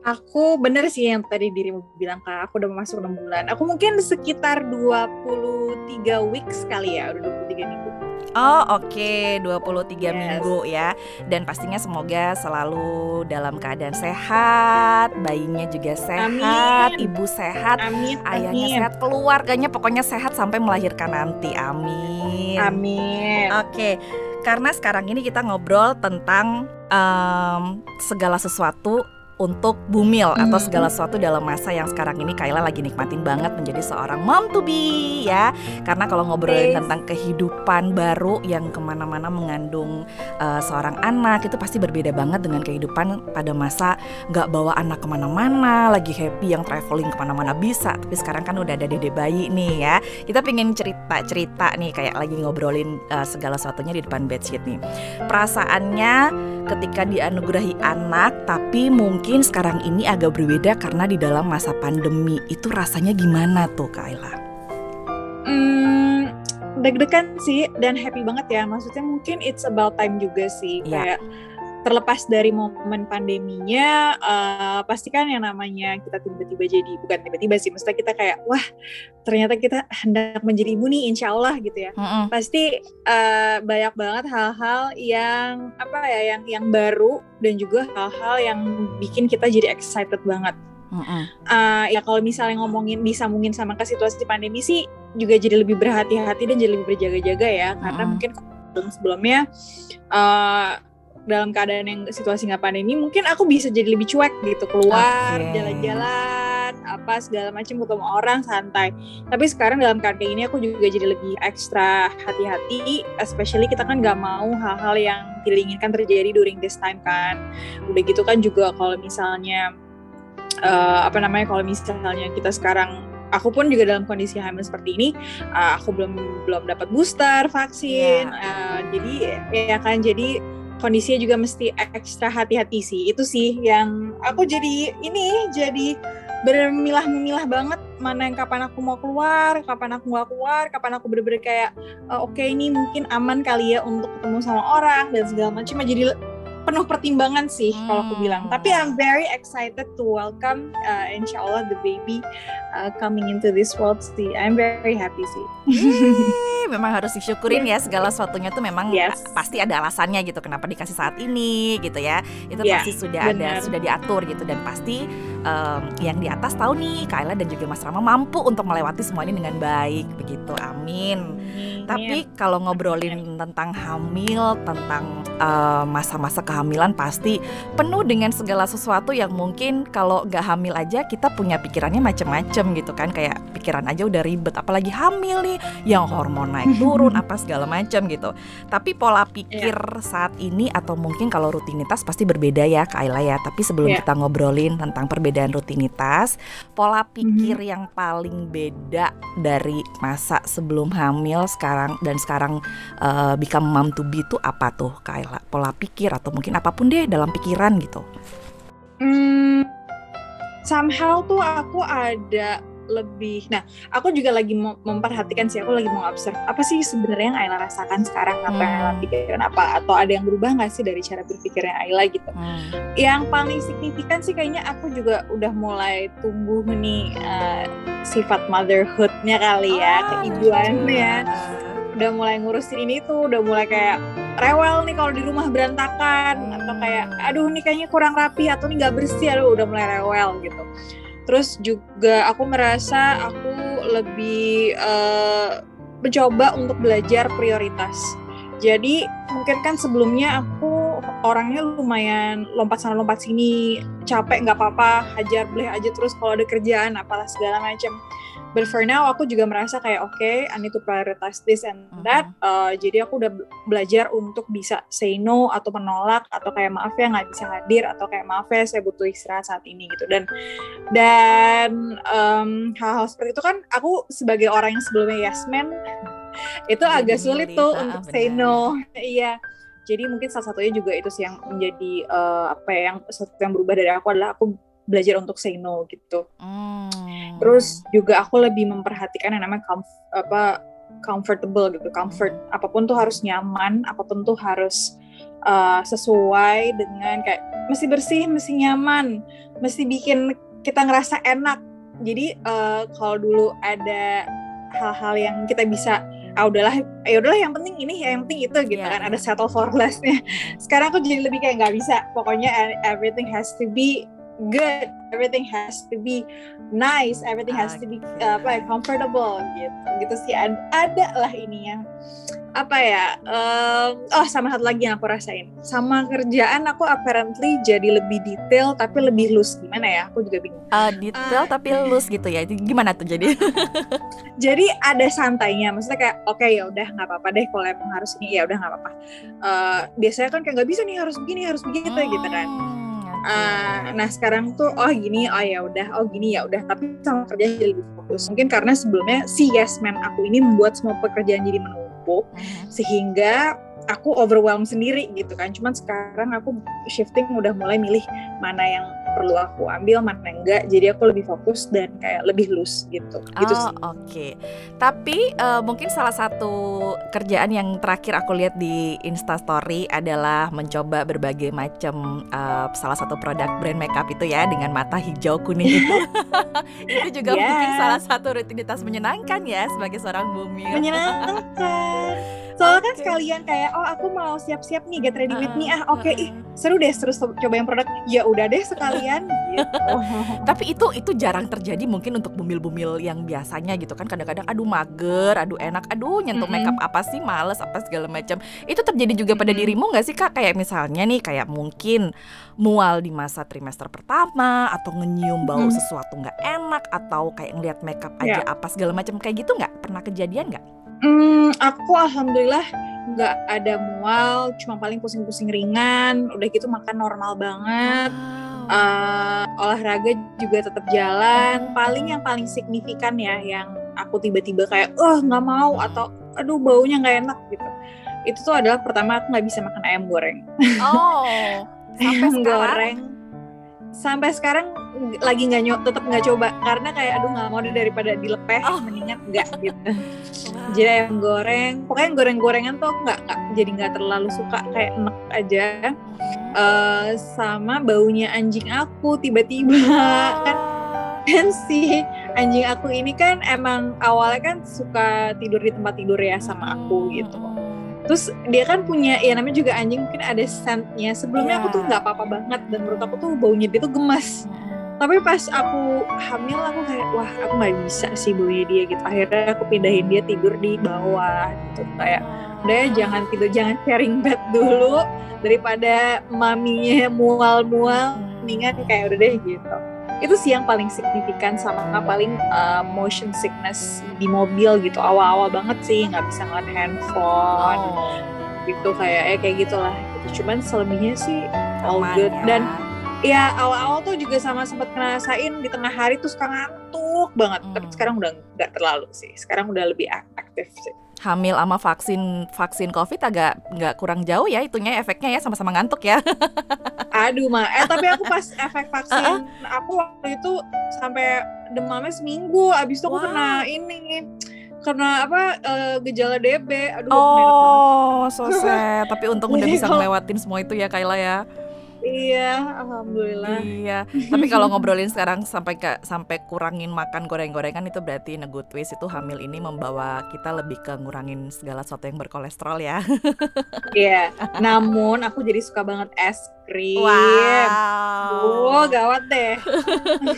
Aku bener sih yang tadi dirimu bilang kak, aku udah masuk 6 bulan. Aku mungkin sekitar 23 weeks kali ya, udah 23 minggu. Oh oke, okay. 23 yes. minggu ya Dan pastinya semoga selalu dalam keadaan sehat Bayinya juga sehat, amin. ibu sehat, amin, ayahnya amin. sehat Keluarganya pokoknya sehat sampai melahirkan nanti, amin Amin Oke, okay. karena sekarang ini kita ngobrol tentang um, segala sesuatu untuk bumil mm. atau segala sesuatu dalam masa yang sekarang ini Kayla lagi nikmatin banget menjadi seorang mom to be ya. Karena kalau ngobrolin tentang kehidupan baru yang ke mana-mana mengandung uh, seorang anak itu pasti berbeda banget dengan kehidupan pada masa nggak bawa anak ke mana-mana lagi happy yang traveling ke mana-mana bisa. Tapi sekarang kan udah ada dede bayi nih ya. Kita pengen cerita-cerita nih kayak lagi ngobrolin uh, segala sesuatunya di depan bedsheet nih. Perasaannya ketika dianugerahi anak tapi mungkin mungkin sekarang ini agak berbeda karena di dalam masa pandemi itu rasanya gimana tuh Kak Ayla? Hmm, deg-degan sih dan happy banget ya. Maksudnya mungkin it's about time juga sih yeah. kayak terlepas dari momen pandeminya, uh, pasti kan yang namanya kita tiba-tiba jadi bukan tiba-tiba sih, maksudnya kita kayak wah ternyata kita hendak menjadi ibu nih, insya Allah gitu ya. Mm-hmm. Pasti uh, banyak banget hal-hal yang apa ya, yang yang baru dan juga hal-hal yang bikin kita jadi excited banget. Mm-hmm. Uh, ya kalau misalnya ngomongin bisa mungkin sama ke situasi pandemi sih juga jadi lebih berhati-hati dan jadi lebih berjaga-jaga ya, mm-hmm. karena mungkin sebelum-sebelumnya uh, dalam keadaan yang situasi nggak pandemi mungkin aku bisa jadi lebih cuek gitu keluar okay. jalan-jalan apa segala macam ketemu orang santai tapi sekarang dalam keadaan ini aku juga jadi lebih ekstra hati-hati especially kita kan nggak mau hal-hal yang tidak inginkan terjadi during this time kan udah gitu kan juga kalau misalnya uh, apa namanya kalau misalnya kita sekarang aku pun juga dalam kondisi hamil seperti ini uh, aku belum belum dapat booster vaksin yeah. uh, jadi ya kan jadi kondisinya juga mesti ekstra hati-hati sih itu sih yang aku jadi ini jadi bermilah-memilah banget mana yang kapan aku mau keluar, kapan aku nggak keluar, kapan aku bener-bener kayak uh, oke okay, ini mungkin aman kali ya untuk ketemu sama orang dan segala macam. Jadi penuh pertimbangan sih hmm. kalau aku bilang. Tapi I'm very excited to welcome uh, insya Allah the baby uh, coming into this world sih. I'm very happy sih. memang harus disyukurin ya segala sesuatunya tuh memang yes. pasti ada alasannya gitu kenapa dikasih saat ini gitu ya. Itu yeah, pasti sudah bener. ada sudah diatur gitu dan pasti um, yang di atas tahu nih Kaila dan juga Mas Rama mampu untuk melewati semua ini dengan baik begitu. Amin. Amin. Tapi kalau ngobrolin tentang hamil, tentang uh, masa-masa kehamilan pasti penuh dengan segala sesuatu yang mungkin kalau gak hamil aja kita punya pikirannya macem-macem gitu kan kayak pikiran aja udah ribet apalagi hamil nih yang hormon naik turun apa segala macam gitu tapi pola pikir yeah. saat ini atau mungkin kalau rutinitas pasti berbeda ya Kak Ayla ya tapi sebelum yeah. kita ngobrolin tentang perbedaan rutinitas pola pikir mm-hmm. yang paling beda dari masa sebelum hamil sekarang dan sekarang uh, become mom to be itu apa tuh Kak Ayla pola pikir atau mungkin apa pun deh dalam pikiran gitu. Hmm, somehow tuh aku ada lebih nah aku juga lagi memperhatikan sih aku lagi mau observe apa sih sebenarnya yang Ayla rasakan sekarang? Apa yang Ayla hmm. pikirkan? Apa atau ada yang berubah nggak sih dari cara berpikirnya Ayla gitu? Hmm. yang paling signifikan sih kayaknya aku juga udah mulai tumbuh nih uh, sifat motherhoodnya kali ya oh, keibuannya udah mulai ngurusin ini tuh udah mulai kayak rewel nih kalau di rumah berantakan. Atau kayak aduh nih kayaknya kurang rapi atau nih nggak bersih. Aduh udah mulai rewel gitu. Terus juga aku merasa aku lebih uh, mencoba untuk belajar prioritas. Jadi mungkin kan sebelumnya aku orangnya lumayan lompat sana lompat sini capek nggak apa-apa hajar boleh aja terus kalau ada kerjaan apalah segala macam but for now aku juga merasa kayak oke okay, I need to prioritize this and mm-hmm. that uh, jadi aku udah belajar untuk bisa say no atau menolak atau kayak maaf ya nggak bisa hadir atau kayak maaf ya saya butuh istirahat saat ini gitu dan dan um, hal-hal seperti itu kan aku sebagai orang yang sebelumnya yes man itu jadi agak sulit tuh ah, untuk bener. say no iya jadi mungkin salah satunya juga itu sih yang menjadi uh, apa ya yang sesuatu yang berubah dari aku adalah aku belajar untuk say no gitu. Hmm. Terus juga aku lebih memperhatikan yang namanya comf apa comfortable gitu, comfort. Apa pun tuh harus nyaman, apa pun tuh harus uh, sesuai dengan kayak mesti bersih, mesti nyaman, mesti bikin kita ngerasa enak. Jadi uh, kalau dulu ada hal-hal yang kita bisa ah udahlah ya udahlah yang penting ini yang penting itu gitu yeah, kan ada settle for lessnya sekarang aku jadi lebih kayak nggak bisa pokoknya everything has to be good. Everything has to be nice. Everything has to be uh, apa ya, comfortable gitu. Gitu sih. Ada, ada lah ininya apa ya um, oh sama satu lagi yang aku rasain. Sama kerjaan aku apparently jadi lebih detail tapi lebih loose. Gimana ya? Aku juga bingung. Uh, detail uh, tapi loose gitu ya. Gimana tuh jadi? Jadi ada santainya. Maksudnya kayak oke okay, ya udah nggak apa-apa deh kalau emang harus ini. Ya udah nggak apa-apa. Uh, biasanya kan kayak nggak bisa nih harus begini harus begitu hmm. gitu kan Uh, nah sekarang tuh oh gini oh ya udah oh gini ya udah tapi sama kerja jadi lebih fokus. Mungkin karena sebelumnya si yes man aku ini membuat semua pekerjaan jadi menumpuk uh-huh. sehingga aku overwhelm sendiri gitu kan. Cuman sekarang aku shifting udah mulai milih mana yang perlu aku ambil mana enggak. Jadi aku lebih fokus dan kayak lebih loose gitu. Gitu oh, oke. Okay. tapi uh, mungkin salah satu kerjaan yang terakhir aku lihat di Instastory adalah mencoba berbagai macam uh, salah satu produk brand makeup itu ya dengan mata hijau kuning itu. Itu juga yeah. mungkin salah satu rutinitas menyenangkan ya sebagai seorang bumi menyenangkan soalnya okay. kan sekalian kayak oh aku mau siap-siap nih get ready with me ah oke okay, uh, ih seru deh terus coba yang produk ya udah deh sekalian gitu. tapi itu itu jarang terjadi mungkin untuk bumil-bumil yang biasanya gitu kan kadang-kadang aduh mager aduh enak aduh nyentuh mm -hmm. makeup apa sih males apa segala macam itu terjadi juga pada mm -hmm. dirimu nggak sih kak kayak misalnya nih kayak mungkin mual di masa trimester pertama atau ngenyium bau mm -hmm. sesuatu nggak enak atau kayak ngeliat makeup aja yeah. apa segala macam kayak gitu nggak pernah kejadian nggak Hmm, aku alhamdulillah nggak ada mual, cuma paling pusing-pusing ringan. Udah gitu makan normal banget. Wow. Uh, olahraga juga tetap jalan. Paling yang paling signifikan ya, yang aku tiba-tiba kayak, oh nggak mau atau aduh baunya nggak enak gitu. Itu tuh adalah pertama aku nggak bisa makan ayam goreng. Oh, sampai ayam goreng sampai sekarang lagi nggak nyok tetap nggak coba karena kayak aduh nggak mau deh daripada dilepeh oh. mendingan nggak gitu wow. jadi yang goreng pokoknya goreng-gorengan tuh nggak nggak jadi nggak terlalu suka kayak enak aja uh, sama baunya anjing aku tiba-tiba oh. kan kan si anjing aku ini kan emang awalnya kan suka tidur di tempat tidur ya sama aku gitu terus dia kan punya ya namanya juga anjing mungkin ada scentnya. Sebelumnya yeah. aku tuh iya. nggak apa-apa banget dan menurut aku tuh baunya dia tuh gemas tapi pas aku hamil aku kayak wah aku nggak bisa sih baunya dia gitu. Akhirnya aku pindahin dia tidur di bawah gitu. Kayak udah ya, jangan tidur jangan sharing bed dulu daripada maminya mual-mual. Mendingan kayak udah deh gitu itu sih yang paling signifikan sama paling uh, motion sickness di mobil gitu awal-awal banget sih nggak bisa ngeliat handphone oh. gitu kayak ya kayak gitulah gitu. cuman selebihnya sih all good ya. dan ya awal-awal tuh juga sama sempat ngerasain di tengah hari tuh suka ngantuk banget hmm. tapi sekarang udah nggak terlalu sih sekarang udah lebih aktif sih hamil sama vaksin vaksin covid agak nggak kurang jauh ya itunya efeknya ya sama-sama ngantuk ya. Aduh mah eh tapi aku pas efek vaksin uh -uh. aku waktu itu sampai demamnya seminggu. Abis itu wow. aku kena ini karena apa uh, gejala DB aduh oh so sad. Tapi untung udah bisa ngelewatin semua itu ya Kayla ya Iya, alhamdulillah. Iya. Tapi kalau ngobrolin sekarang sampai ke sampai kurangin makan goreng-gorengan itu berarti good ways itu hamil ini membawa kita lebih ke ngurangin segala sesuatu yang berkolesterol ya. Iya. Namun aku jadi suka banget es krim. Wow. Oh, gawat deh.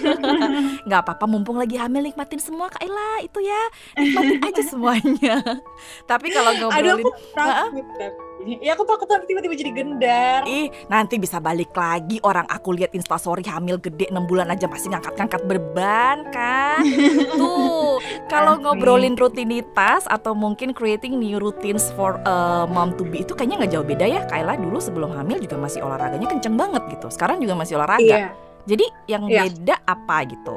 Gak apa-apa mumpung lagi hamil nikmatin semua Kak Ella itu ya. Nikmatin aja semuanya. Tapi kalau ngobrolin Aduh, aku takut, Iya aku takut nanti tiba-tiba jadi gendar. Ih, nanti bisa balik lagi orang aku lihat instastory hamil gede 6 bulan aja masih ngangkat-ngangkat beban kan. Tuh, kalau ngobrolin rutinitas atau mungkin creating new routines for a mom to be itu kayaknya nggak jauh beda ya. Kayla dulu sebelum hamil juga masih olahraganya kenceng banget gitu. Sekarang juga masih olahraga. Iya. Jadi yang iya. beda apa gitu?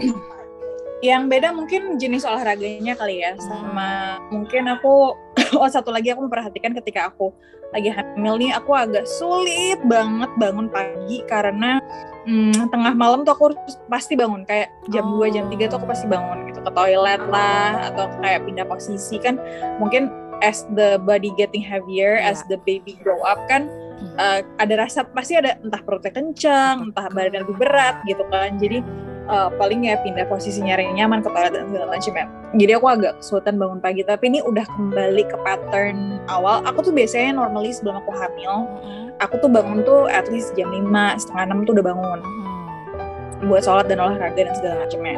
Yang beda mungkin jenis olahraganya kali ya, sama hmm. mungkin aku oh satu lagi aku memperhatikan ketika aku lagi hamil nih aku agak sulit banget bangun pagi karena hmm, tengah malam tuh aku harus pasti bangun kayak jam oh. 2 jam 3 tuh aku pasti bangun gitu ke toilet lah atau kayak pindah posisi kan mungkin as the body getting heavier yeah. as the baby grow up kan uh, ada rasa pasti ada entah perutnya kencang entah badan lebih berat gitu kan jadi uh, paling ya pindah posisi nyari nyaman ke toilet dan segala macam ya. Jadi aku agak kesulitan bangun pagi, tapi ini udah kembali ke pattern awal. Aku tuh biasanya normally sebelum aku hamil, aku tuh bangun tuh at least jam 5, setengah 6 tuh udah bangun. Buat sholat dan olahraga dan segala macamnya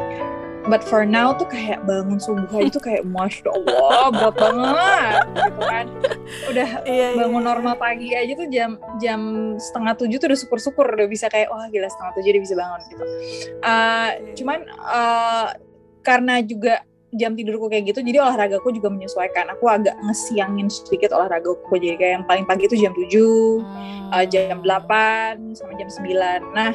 but for now tuh kayak bangun subuh aja tuh kayak masya allah berat banget gitu kan. Udah iya, iya, bangun iya. normal pagi aja tuh jam jam setengah tujuh tuh udah syukur syukur udah bisa kayak wah gila setengah tujuh udah bisa bangun gitu. Uh, cuman uh, karena juga jam tidurku kayak gitu jadi olahragaku juga menyesuaikan. Aku agak ngesiangin sedikit olahragaku jadi kayak yang paling pagi itu jam 7 hmm. uh, jam 8 sama jam 9 nah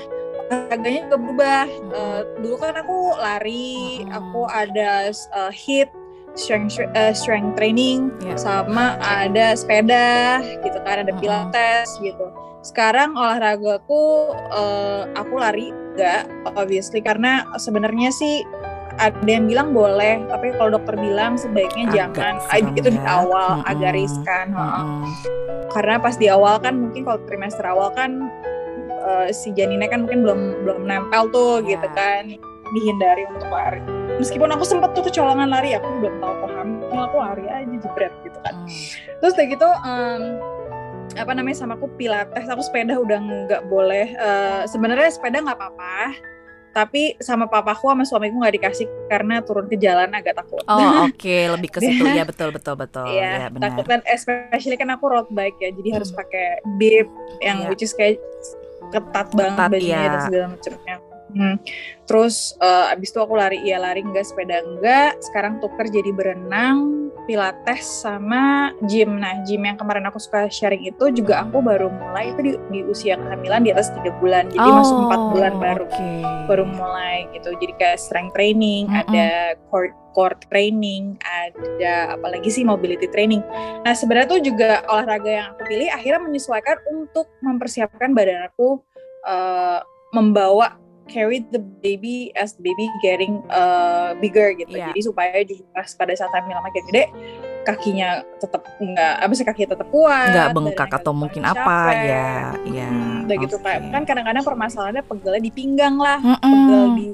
olahraganya juga berubah. Uh, dulu kan aku lari, aku ada uh, hit, strength uh, strength training, yeah. sama ada sepeda gitu kan, ada pilates gitu. Sekarang olahragaku uh, aku lari enggak obviously karena sebenarnya sih ada yang bilang boleh, tapi kalau dokter bilang sebaiknya agak jangan. Itu di ya. awal hmm. agak riskan. Hmm. Karena pas di awal kan mungkin kalau trimester awal kan uh, si janinnya kan mungkin belum belum nempel tuh yeah. gitu kan dihindari untuk lari meskipun aku sempet tuh kecolongan lari aku belum tahu kok hamil aku lari aja jebret gitu kan hmm. terus kayak gitu um, apa namanya sama aku pilates aku sepeda udah nggak boleh uh, sebenarnya sepeda nggak apa-apa tapi sama papaku sama suamiku nggak dikasih karena turun ke jalan agak takut. Oh oke, okay. lebih ke situ ya betul betul betul. Iya, ya, takut kan especially kan aku road bike ya, jadi hmm. harus pakai bib yang yeah. which is kayak ketat banget ketat, bajunya ya. dan segala macamnya. Hmm. Terus uh, abis itu aku lari, iya lari enggak, sepeda enggak. Sekarang tuker jadi berenang, pilates sama gym. Nah gym yang kemarin aku suka sharing itu juga aku baru mulai itu di, di usia kehamilan di atas tiga bulan. Jadi oh, masuk empat bulan baru okay. baru mulai gitu. Jadi kayak strength training, mm -hmm. ada core core training, ada apalagi sih mobility training. Nah sebenarnya tuh juga olahraga yang aku pilih akhirnya menyesuaikan untuk mempersiapkan badan aku uh, membawa carry the baby as the baby getting uh, bigger gitu. Yeah. Jadi supaya juga pas pada saat hamil makin gede kakinya tetap enggak apa sih kakinya tetap kuat enggak bengkak atau mungkin capek. apa ya ya hmm, udah okay. gitu kayak kan kadang-kadang permasalahannya pegelnya di pinggang lah mm -mm. pegel di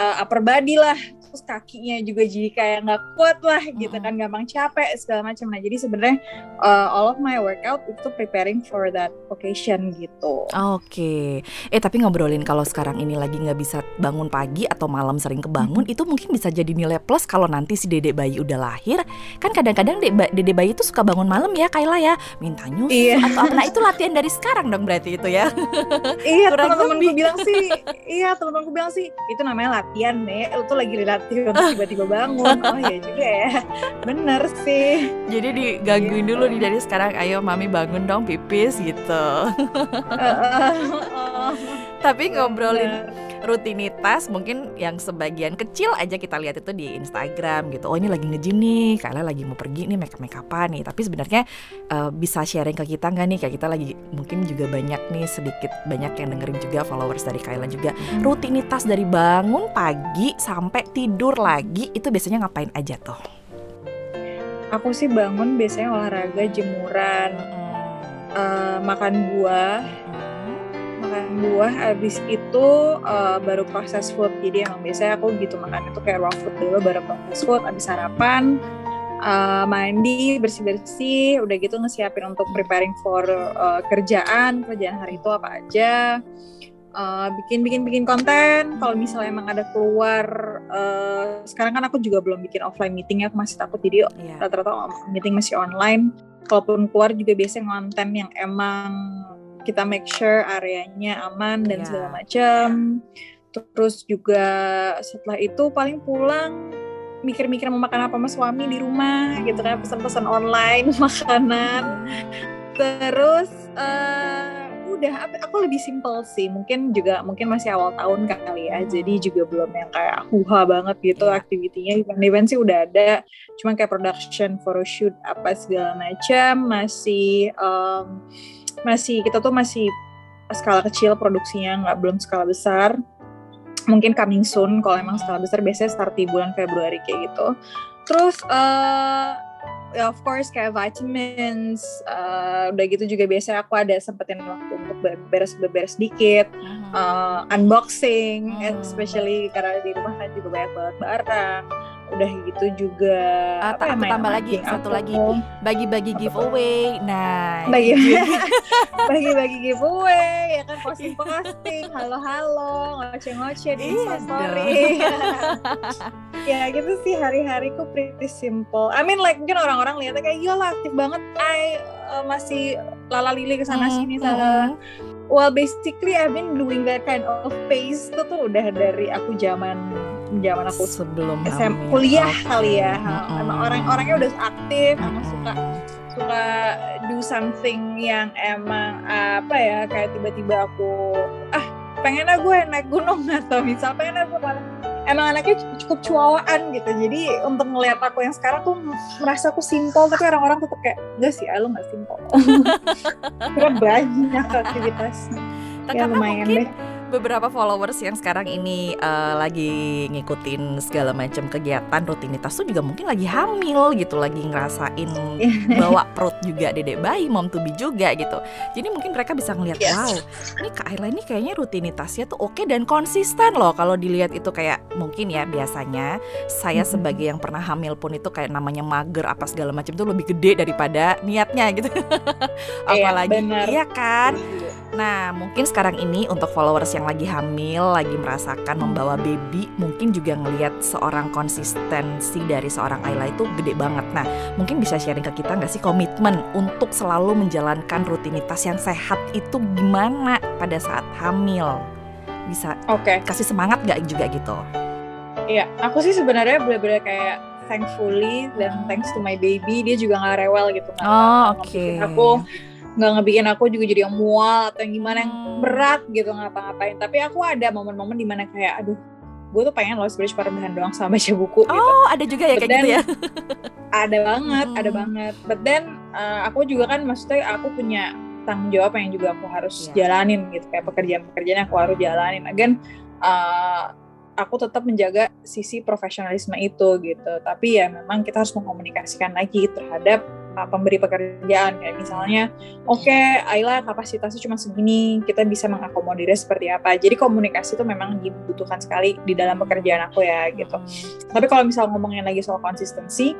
uh, upper body lah terus kakinya juga jadi kayak nggak kuat lah gitu kan gampang capek segala macam. Nah jadi sebenarnya uh, all of my workout itu preparing for that occasion gitu. Oke. Okay. eh tapi ngobrolin kalau sekarang ini lagi nggak bisa bangun pagi atau malam sering kebangun hmm. itu mungkin bisa jadi nilai plus kalau nanti si dedek bayi udah lahir. Kan kadang-kadang dedek bayi itu suka bangun malam ya Kayla ya. Minta nyusu iya. atau apa. Nah itu latihan dari sekarang dong berarti itu ya. Iya teman-temanku bilang sih iya teman-temanku bilang sih itu namanya latihan nih lu tuh untuk tiba-tiba bangun. Oh ya juga ya. Bener sih. Jadi digangguin dulu nih dari sekarang. Ayo mami bangun dong pipis gitu tapi ngobrolin rutinitas mungkin yang sebagian kecil aja kita lihat itu di Instagram gitu. Oh ini lagi nge-gym nih, kalian lagi mau pergi nih make up make upan nih. Tapi sebenarnya uh, bisa sharing ke kita nggak nih? Kayak kita lagi mungkin juga banyak nih sedikit banyak yang dengerin juga followers dari Kayla juga. Hmm. Rutinitas dari bangun pagi sampai tidur lagi itu biasanya ngapain aja tuh? Aku sih bangun biasanya olahraga, jemuran, hmm. uh, makan buah. Hmm makan buah habis itu uh, baru proses food. Jadi emang biasanya aku gitu makan itu kayak raw food dulu baru proses food habis sarapan uh, mandi bersih bersih udah gitu ngesiapin untuk preparing for uh, kerjaan kerjaan hari itu apa aja. Uh, bikin bikin bikin konten. Kalau misalnya emang ada keluar uh, sekarang kan aku juga belum bikin offline meeting ya aku masih takut. Jadi yeah. rata-rata meeting masih online. Kalaupun keluar juga biasanya konten yang emang kita make sure areanya aman dan yeah. segala macam terus juga setelah itu paling pulang mikir-mikir mau makan apa sama suami di rumah gitu kan. Pesan-pesan online makanan. Terus uh, udah aku lebih simple sih. Mungkin juga mungkin masih awal tahun kali ya. Jadi juga belum yang kayak huha banget gitu yeah. aktivitinya. Event-event sih udah ada. Cuman kayak production photoshoot apa segala macam masih um, masih kita tuh masih skala kecil produksinya nggak belum skala besar. Mungkin coming soon kalau emang skala besar biasanya start di bulan Februari kayak gitu. Terus uh, ya of course kayak vitamins uh, udah gitu juga biasanya aku ada sempetin waktu untuk beres-beres dikit uh, unboxing uh especially karena di rumah kan juga banyak banget barang udah gitu juga uh, apa ya, tambah lagi satu lagi bagi-bagi giveaway nah bagi bagi-bagi giveaway ya kan posting posting halo halo ngoceh ngoceh di iya story. ya gitu sih hari-hariku pretty simple. I mean like mungkin orang-orang lihatnya kayak iya lah aktif banget I uh, masih lala lili ke sana sini sana. Hmm. well basically I've been doing that kind of pace itu tuh udah dari aku zaman zaman aku sebelum SM, kuliah okay. kali ya. Hmm. Emang orang-orangnya udah aktif, hmm. emang suka suka do something yang emang apa ya kayak tiba-tiba aku ah pengen gue naik gunung atau misal pengen aku emang anaknya cukup cuawaan gitu jadi untuk ngelihat aku yang sekarang tuh merasa aku simpel tapi orang-orang tetap kayak enggak sih lo nggak simpel karena banyak aktivitas ya lumayan mungkin... deh beberapa followers yang sekarang ini uh, lagi ngikutin segala macam kegiatan rutinitas tuh juga mungkin lagi hamil gitu, lagi ngerasain bawa perut juga dedek bayi, mom to be juga gitu. Jadi mungkin mereka bisa ngeliat yes. wow, ini Kak Ayla ini kayaknya rutinitasnya tuh oke dan konsisten loh kalau dilihat itu kayak mungkin ya biasanya saya mm-hmm. sebagai yang pernah hamil pun itu kayak namanya mager apa segala macam itu lebih gede daripada niatnya gitu. Iya, Apalagi iya, iya kan? Nah, mungkin sekarang ini untuk followers yang lagi hamil, lagi merasakan membawa baby, mungkin juga ngelihat seorang konsistensi dari seorang Ayla itu gede banget. Nah, mungkin bisa sharing ke kita nggak sih komitmen untuk selalu menjalankan rutinitas yang sehat itu gimana pada saat hamil? Bisa okay. kasih semangat nggak juga gitu? Iya, aku sih sebenarnya bener-bener kayak thankfully dan thanks to my baby dia juga nggak rewel gitu. Oh, oke. Okay. Aku nggak ngebikin aku juga jadi yang mual atau yang gimana yang hmm. berat gitu ngapa-ngapain tapi aku ada momen-momen di mana kayak aduh gue tuh pengen loh cuma rebahan doang sama baca buku oh, gitu. ada juga ya but kayak then, gitu ya ada banget hmm. ada banget but then uh, aku juga kan maksudnya aku punya tanggung jawab yang juga aku harus yeah. jalanin gitu kayak pekerjaan-pekerjaan yang aku harus jalanin again uh, aku tetap menjaga sisi profesionalisme itu gitu tapi ya memang kita harus mengkomunikasikan lagi terhadap pemberi pekerjaan. Kayak misalnya oke okay, Ayla kapasitasnya cuma segini kita bisa mengakomodirnya seperti apa. Jadi komunikasi itu memang dibutuhkan sekali di dalam pekerjaan aku ya gitu. Tapi kalau misal ngomongin lagi soal konsistensi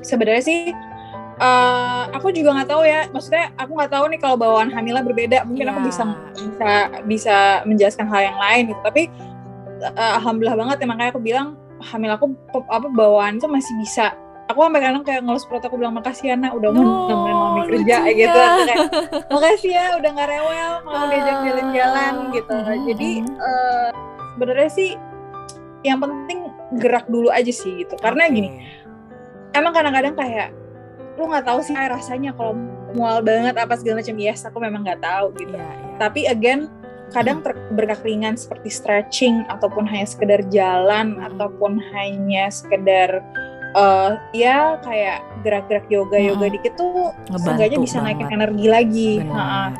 sebenarnya sih uh, aku juga nggak tahu ya. Maksudnya aku nggak tahu nih kalau bawaan hamilnya berbeda. Mungkin yeah. aku bisa bisa bisa menjelaskan hal yang lain gitu. Tapi uh, alhamdulillah banget ya. Makanya aku bilang hamil aku apa bawaan itu masih bisa aku sampai kadang kayak ngelus perut aku bilang makasih ya nak udah mau nemenin mami kerja gitu. Kayak makasih ya udah nggak rewel mau diajak jalan-jalan gitu. jadi uh, sebenarnya sih yang penting gerak dulu aja sih gitu. Karena gini emang kadang-kadang kayak lu nggak tahu sih rasanya kalau mual banget apa segala macam. Yes aku memang nggak tahu gitu. Yeah, yeah. tapi again kadang bergerak ringan seperti stretching ataupun hanya sekedar jalan ataupun hanya sekedar uh, ya kayak gerak-gerak yoga yoga hmm. dikit tuh seenggaknya bisa banget. naikin energi lagi nah,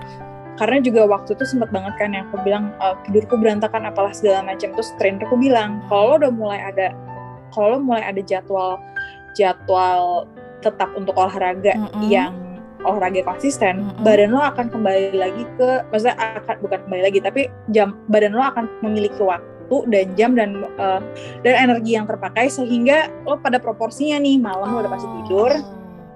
karena juga waktu itu sempat banget kan yang aku bilang uh, tidurku berantakan apalah segala macam terus trainerku bilang kalau udah mulai ada kalau mulai ada jadwal jadwal tetap untuk olahraga mm -hmm. yang olahraga konsisten, mm-hmm. badan lo akan kembali lagi ke, maksudnya akan bukan kembali lagi, tapi jam badan lo akan memiliki waktu dan jam dan uh, dan energi yang terpakai sehingga lo pada proporsinya nih malam lo udah pasti tidur,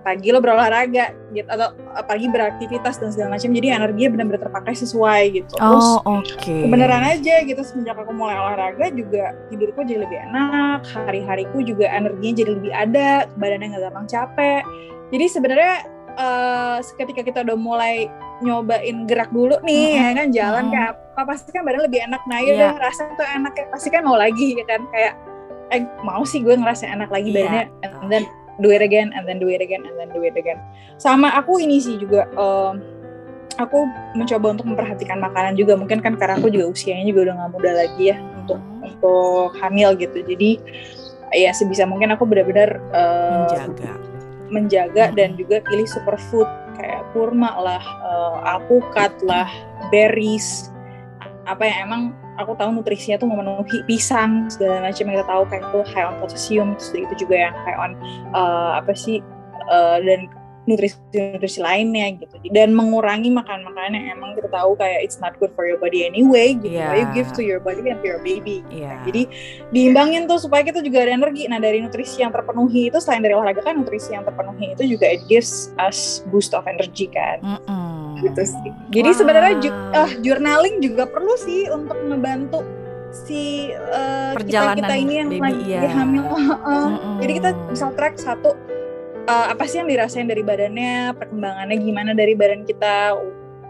pagi lo berolahraga gitu atau pagi beraktivitas dan segala macam jadi energinya benar-benar terpakai sesuai gitu. Terus oh, okay. kebenaran aja gitu semenjak aku mulai olahraga juga tidurku jadi lebih enak hari-hariku juga energinya jadi lebih ada badannya nggak gampang capek. Jadi sebenarnya uh, ketika kita udah mulai nyobain gerak dulu nih mm -hmm. ya kan jalan mm -hmm. kayak apa pasti kan badan lebih enak nah ya yeah. rasa tuh enak ya pasti kan mau lagi ya kan kayak eh mau sih gue ngerasa enak lagi yeah. badannya and then do it again and then do it again and then do it again sama aku ini sih juga um, aku mencoba untuk memperhatikan makanan juga mungkin kan karena aku juga usianya juga udah nggak muda lagi ya untuk untuk hamil gitu jadi ya sebisa mungkin aku benar-benar uh, menjaga menjaga hmm. dan juga pilih superfood kayak kurma lah uh, alpukat lah berries. Apa yang emang aku tahu nutrisinya tuh memenuhi pisang segala macam yang kita tahu kayak itu high on potassium itu juga yang high on uh, apa sih uh, dan nutrisi-nutrisi lainnya gitu dan mengurangi makanan-makanan yang emang kita tahu kayak it's not good for your body anyway gitu yeah. you give to your body and to your baby yeah. jadi diimbangin tuh supaya kita juga ada energi nah dari nutrisi yang terpenuhi itu selain dari olahraga kan nutrisi yang terpenuhi itu juga it gives us boost of energy kan mm -mm gitu sih. Jadi wow. sebenarnya ju uh, journaling juga perlu sih untuk ngebantu si uh, kita kita ini yang lagi ya. hamil. Uh, uh. Mm -mm. Jadi kita bisa track satu uh, apa sih yang dirasain dari badannya, perkembangannya gimana dari badan kita,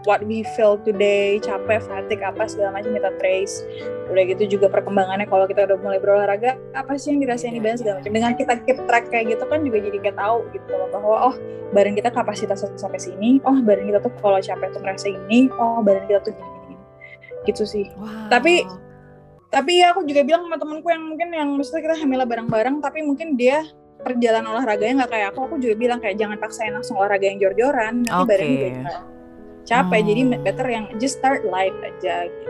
what we feel today, capek, fatigue, apa segala macam kita trace. Udah gitu juga perkembangannya kalau kita udah mulai berolahraga, apa sih yang dirasain di badan segala macam. Dengan kita keep track kayak gitu kan juga jadi kayak tahu gitu loh bahwa oh badan kita kapasitas sampai sini, oh badan kita tuh kalau capek tuh ngerasa ini, oh badan kita tuh gini gini. Gitu sih. Wow. Tapi tapi ya aku juga bilang sama temenku yang mungkin yang maksudnya kita hamil bareng-bareng tapi mungkin dia perjalanan olahraganya nggak kayak aku aku juga bilang kayak jangan paksain langsung olahraga yang jor-joran nanti okay. badan juga capek hmm. jadi better yang just start light aja gitu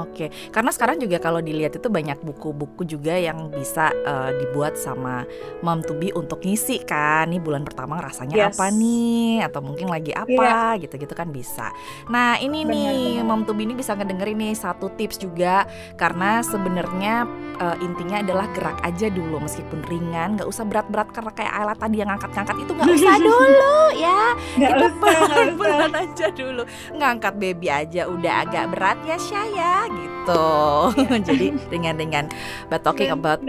Oke, karena sekarang juga kalau dilihat itu banyak buku-buku juga yang bisa uh, dibuat sama mom to be untuk ngisi kan. Nih bulan pertama rasanya yes. apa nih atau mungkin lagi apa yeah. gitu-gitu kan bisa. Nah, ini bener, nih bener. mom to be ini bisa ngedengerin nih satu tips juga karena sebenarnya uh, intinya adalah gerak aja dulu meskipun ringan, nggak usah berat-berat karena kayak Ayla tadi yang ngangkat-ngangkat itu nggak usah dulu ya. Gak Kita pelan-pelan aja dulu. Ngangkat baby aja udah agak berat ya Syaya gitu. Jadi dengan-dengan but talking about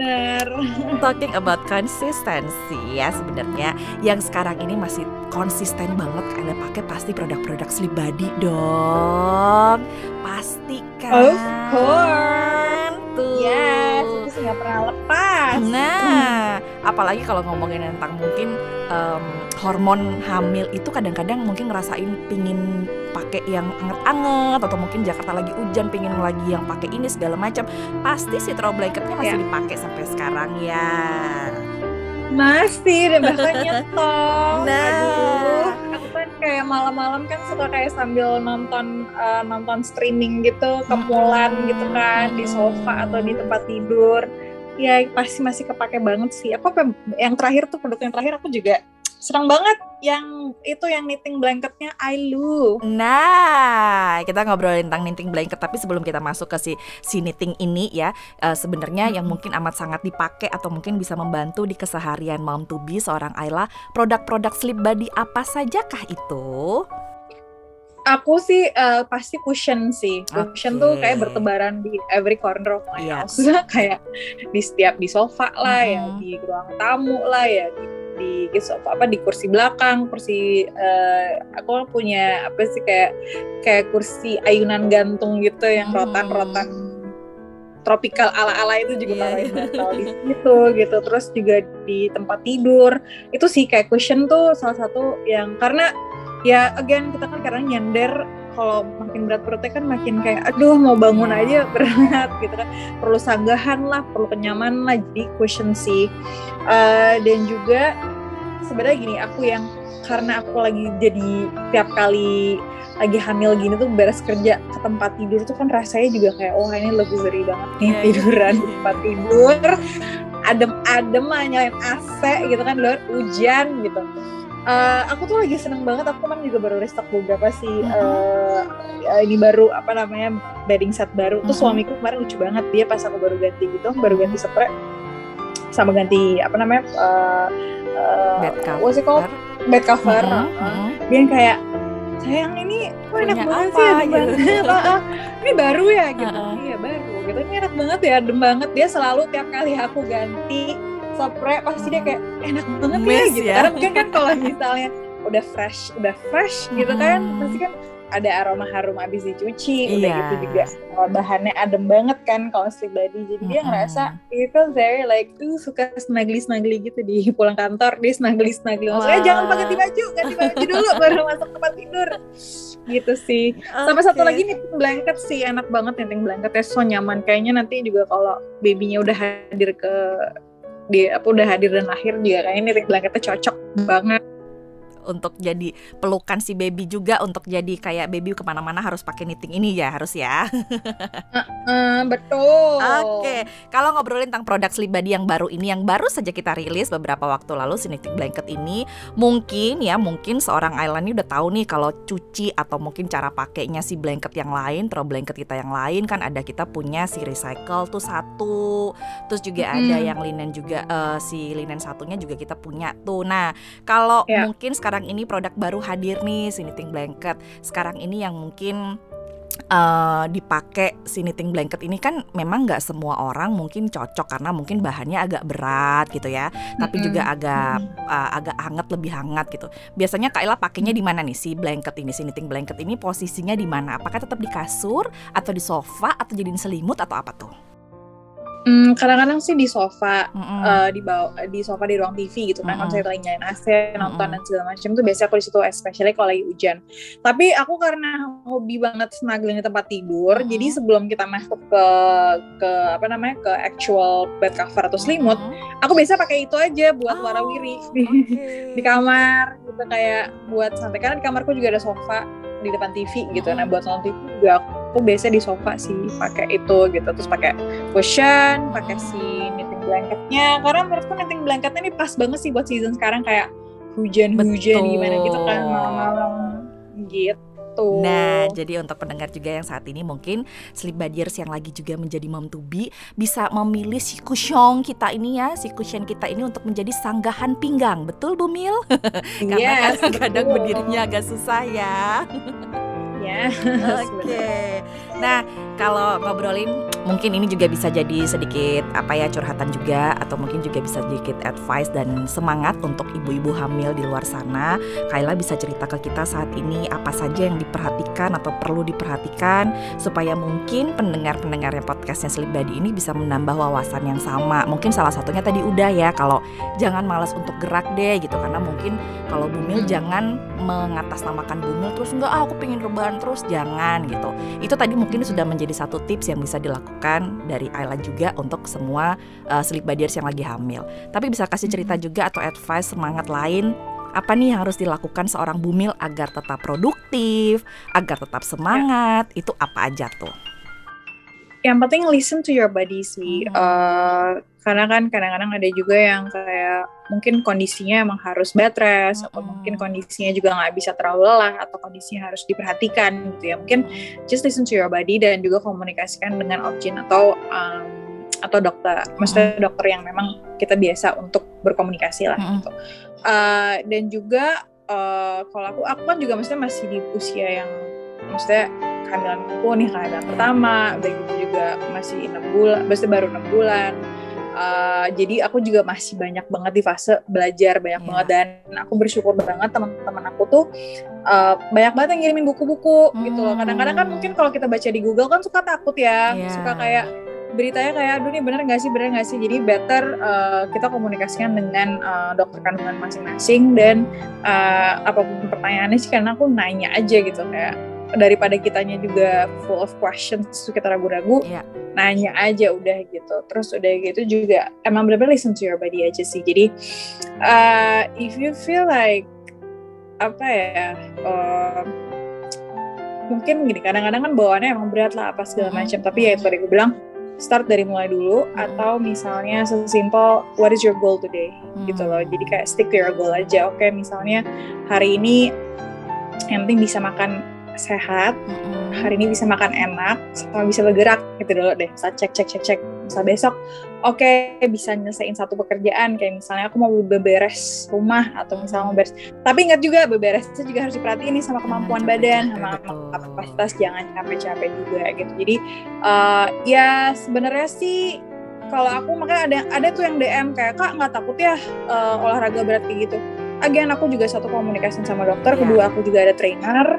talking about consistency ya sebenarnya yang sekarang ini masih konsisten banget kalian pakai pasti produk-produk sleep body dong. Pasti kan. Of course. Tuh. Yes, itu nggak pernah lepas. Nah, apalagi kalau ngomongin tentang mungkin um, hormon hamil itu kadang-kadang mungkin ngerasain pingin pakai yang anget-anget atau mungkin Jakarta lagi hujan pingin lagi yang pakai ini segala macam pasti si throw blanketnya masih ya. dipakai sampai sekarang ya. Masih dan bahkan nyetop nah. Aduh, aku kan kayak malam-malam kan suka kayak sambil nonton uh, nonton streaming gitu kemulan hmm. gitu kan di sofa atau di tempat tidur. Ya pasti masih kepake banget sih. Aku yang terakhir tuh produk yang terakhir aku juga senang banget yang itu yang knitting blanketnya love. Nah, kita ngobrolin tentang knitting blanket tapi sebelum kita masuk ke si si knitting ini ya, uh, sebenarnya hmm. yang mungkin amat sangat dipakai atau mungkin bisa membantu di keseharian mom to be seorang Ayla, produk-produk sleep body apa sajakah itu? Aku sih uh, pasti cushion sih. Cushion okay. tuh kayak bertebaran di every corner of my yeah. house. kayak di setiap di sofa lah hmm. ya, di ruang tamu lah ya, di di apa di kursi belakang kursi uh, aku punya apa sih kayak kayak kursi ayunan gantung gitu yang hmm. rotan-rotan tropikal ala-ala itu juga yeah. Iya. di situ gitu terus juga di tempat tidur itu sih kayak cushion tuh salah satu yang karena ya again kita kan karena nyender kalau makin berat perutnya kan makin kayak aduh mau bangun iya. aja berat gitu kan perlu sanggahan lah perlu kenyamanan lah jadi cushion sih uh, dan juga sebenarnya gini aku yang karena aku lagi jadi tiap kali lagi hamil gini tuh beres kerja ke tempat tidur tuh kan rasanya juga kayak oh ini luxury banget nih yeah, iya. tiduran di tempat tidur adem-adem lah nyalain AC gitu kan luar hujan gitu uh, aku tuh lagi seneng banget aku kan juga baru restock beberapa sih uh, ini baru apa namanya bedding set baru mm -hmm. tuh suamiku kemarin lucu banget dia pas aku baru ganti gitu baru ganti spray sama ganti apa namanya uh, uh, bed cover. What's it called? bed cover uh uh, dia kayak sayang ini kok enak Punya banget sih adem gitu. banget ini baru ya gitu uh -uh. iya baru gitu ini enak banget ya adem banget dia selalu tiap kali aku ganti spray pasti dia kayak enak banget ya, Miss, ya gitu. ya. karena mungkin kan kalau misalnya udah fresh udah fresh gitu kan pasti kan ada aroma harum abis dicuci iya. udah gitu juga. Bahannya adem banget kan kalau sleep body jadi dia ngerasa itu very like tuh suka snugly snugly gitu. Di pulang kantor dia snugly snugly maksudnya wow. jangan pakai baju ganti baju dulu baru masuk tempat tidur. Gitu sih. Okay. sampai satu lagi nih blanket sih. Enak banget nih blanketnya so nyaman. Kayaknya nanti juga kalau babynya udah hadir ke dia apa udah hadir dan lahir juga kayaknya knitting blanketnya cocok banget untuk jadi pelukan si baby juga untuk jadi kayak baby ke mana-mana harus pakai knitting ini ya harus ya. uh, uh, betul. Oke, okay. kalau ngobrolin tentang produk sleep body yang baru ini yang baru saja kita rilis beberapa waktu lalu si knitting blanket ini mungkin ya mungkin seorang Island ini udah tahu nih kalau cuci atau mungkin cara pakainya si blanket yang lain, throw blanket kita yang lain kan ada kita punya si recycle tuh satu, terus juga hmm. ada yang linen juga uh, si linen satunya juga kita punya tuh. Nah kalau yeah. mungkin sekarang sekarang ini produk baru hadir nih si knitting blanket. Sekarang ini yang mungkin uh, dipakai si knitting blanket ini kan memang nggak semua orang mungkin cocok karena mungkin bahannya agak berat gitu ya, tapi mm-hmm. juga agak uh, agak hangat lebih hangat gitu. Biasanya Kaila pakainya di mana nih si blanket ini, si knitting blanket ini posisinya di mana? Apakah tetap di kasur atau di sofa atau jadiin selimut atau apa tuh? Hmm, kadang-kadang sih di sofa, mm -hmm. uh, di bawah, di sofa di ruang TV gitu kan. Mm -hmm. Kalau saya lagi nyalain AC, nonton mm -hmm. dan segala macam tuh biasanya aku di situ, especially kalau lagi hujan. Tapi aku karena hobi banget snuggling di tempat tidur, mm -hmm. jadi sebelum kita masuk ke ke apa namanya ke actual bed cover atau selimut, mm -hmm. aku biasa pakai itu aja buat oh, warawiri di, okay. di kamar gitu kayak buat santai. Karena di kamarku juga ada sofa di depan TV gitu. Nah buat nonton TV juga aku aku biasanya di sofa sih pakai itu gitu terus pakai cushion pakai si knitting blanketnya karena menurutku knitting blanketnya ini pas banget sih buat season sekarang kayak hujan-hujan gimana gitu kan malam-malam gitu Nah, jadi untuk pendengar juga yang saat ini mungkin sleep badiers yang lagi juga menjadi mom to be bisa memilih si cushion kita ini ya, si cushion kita ini untuk menjadi sanggahan pinggang. Betul Bu Mil? Karena yes, kan kadang berdirinya agak susah ya. ya. Oke. Okay. Nah, kalau ngobrolin mungkin ini juga bisa jadi sedikit apa ya curhatan juga atau mungkin juga bisa sedikit advice dan semangat untuk ibu-ibu hamil di luar sana. Kaila bisa cerita ke kita saat ini apa saja yang diperhatikan atau perlu diperhatikan supaya mungkin pendengar-pendengar yang podcastnya Sleep Body ini bisa menambah wawasan yang sama. Mungkin salah satunya tadi udah ya kalau jangan malas untuk gerak deh gitu karena mungkin kalau bumil hmm. jangan mengatasnamakan bumil terus enggak ah, aku pengen rebahan terus jangan gitu. Itu tadi mungkin sudah menjadi satu tips yang bisa dilakukan dari Ayla juga untuk semua uh, sleep badiers yang lagi hamil. Tapi bisa kasih cerita juga atau advice semangat lain apa nih yang harus dilakukan seorang bumil agar tetap produktif, agar tetap semangat, ya. itu apa aja tuh? Yang penting listen to your body sih. Hmm. Uh, karena kan kadang-kadang ada juga yang kayak mungkin kondisinya emang harus bed rest atau mungkin kondisinya juga nggak bisa terlalu lelah atau kondisinya harus diperhatikan gitu ya mungkin just listen to your body dan juga komunikasikan dengan objin atau um, atau dokter, maksudnya dokter yang memang kita biasa untuk berkomunikasi lah gitu. Uh, dan juga uh, kalau aku, aku kan juga maksudnya masih di usia yang maksudnya kehamilanku nih kehamilan pertama, begitu juga masih enam bulan, maksudnya baru enam bulan Uh, jadi aku juga masih banyak banget di fase belajar banyak yeah. banget dan aku bersyukur banget teman-teman aku tuh uh, banyak banget yang ngirimin buku-buku hmm. gitu loh. Kadang-kadang kan mungkin kalau kita baca di Google kan suka takut ya, yeah. suka kayak beritanya kayak aduh nih bener nggak sih bener nggak sih jadi better uh, kita komunikasikan dengan uh, dokter kandungan masing-masing dan uh, apa pun pertanyaannya sih karena aku nanya aja gitu kayak daripada kitanya juga full of questions kita ragu-ragu yeah. nanya aja udah gitu. Terus udah gitu juga emang bener-bener listen to your body aja sih. Jadi uh, if you feel like apa ya uh, mungkin gini kadang-kadang kan bawaannya emang berat lah apa segala macam. Tapi ya itu tadi gue bilang start dari mulai dulu atau misalnya sesimpel what is your goal today? Hmm. gitu loh. Jadi kayak stick to your goal aja. Oke misalnya hari ini yang penting bisa makan sehat, mm-hmm. hari ini bisa makan enak, sama bisa bergerak gitu dulu deh. Saya cek cek cek cek. Misal besok, oke okay, bisa nyelesain satu pekerjaan kayak misalnya aku mau beberes rumah atau misalnya mau beres. Tapi ingat juga beberesnya juga harus diperhatiin nih sama kemampuan badan, sama kapasitas jangan capek-capek juga gitu. Jadi uh, ya sebenarnya sih kalau aku makanya ada ada tuh yang DM kayak kak nggak takut ya uh, olahraga berat kayak gitu. Agen aku juga satu komunikasi sama dokter, yeah. kedua aku juga ada trainer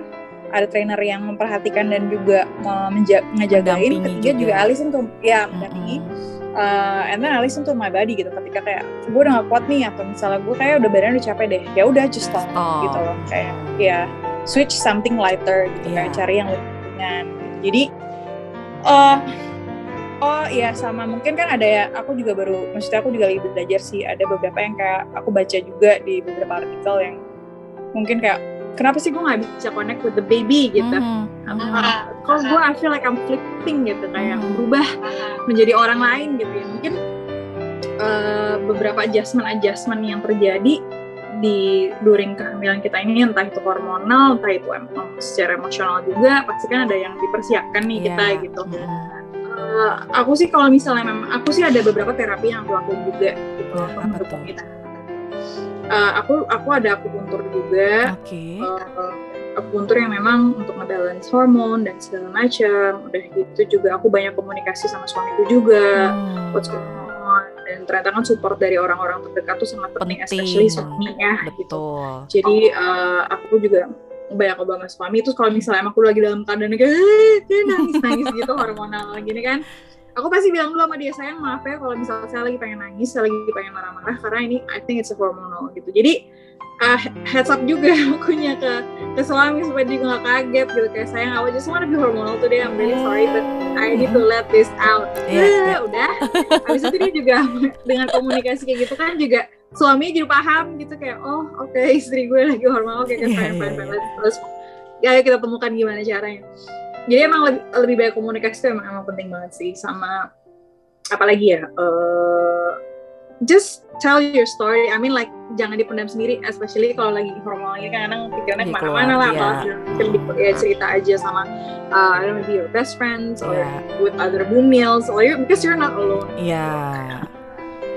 ada trainer yang memperhatikan dan juga menja- ngejagain ketiga juga, juga Alison tuh ya mendampingi mm-hmm. uh, and then Alison tuh my body gitu ketika kayak gue udah gak kuat nih atau misalnya gue kayak udah badan udah capek deh ya udah just stop oh. gitu loh kayak ya switch something lighter gitu yeah. kayak cari yang lebih ringan jadi uh, oh iya sama mungkin kan ada ya aku juga baru maksudnya aku juga lagi belajar sih ada beberapa yang kayak aku baca juga di beberapa artikel yang mungkin kayak kenapa sih gue nggak bisa connect with the baby gitu? Mm -hmm. uh, kalau gue I feel like I'm flipping gitu kayak mm berubah menjadi orang lain gitu ya. Mungkin uh, beberapa adjustment adjustment yang terjadi di during kehamilan kita ini entah itu hormonal entah itu em secara emosional juga pasti kan ada yang dipersiapkan nih yeah. kita gitu. uh, aku sih kalau misalnya memang aku sih ada beberapa terapi yang aku lakukan juga gitu yeah, untuk kita uh, aku aku ada akupuntur juga. Okay. Uh, eh, akupuntur yang memang untuk ngebalance hormon dan segala macam. Udah gitu juga aku banyak komunikasi sama suamiku juga. Hmm. What's going on? Dan ternyata kan support dari orang-orang terdekat tuh sangat penting, penting. especially suaminya gitu. Jadi uh, aku juga banyak sama suami itu kalau misalnya aku lagi dalam keadaan kayak nangis nangis gitu hormonal gini kan aku pasti bilang dulu sama dia sayang maaf ya kalau misalnya saya lagi pengen nangis saya lagi pengen marah-marah karena ini I think it's a hormonal gitu. Jadi uh, heads up juga akunya ke ke suami supaya dia nggak kaget gitu. Kayak sayang I just wanna be hormonal today I'm really sorry but I need to let this out. Yeah, yeah. udah. Habis itu dia juga dengan komunikasi kayak gitu kan juga suami jadi paham gitu kayak oh oke okay, istri gue lagi hormonal kayak yeah, fine fine fine terus ya kita temukan gimana caranya jadi emang lebih, lebih banyak komunikasi itu emang, emang penting banget sih sama apalagi ya uh, just tell your story I mean like jangan dipendam sendiri especially kalau lagi hormonal ini kan kadang pikirannya ke mana-mana lah yeah. kalau ya cerita aja sama uh, I don't know your best friends or yeah. with other bumils or you because you're not alone iya yeah.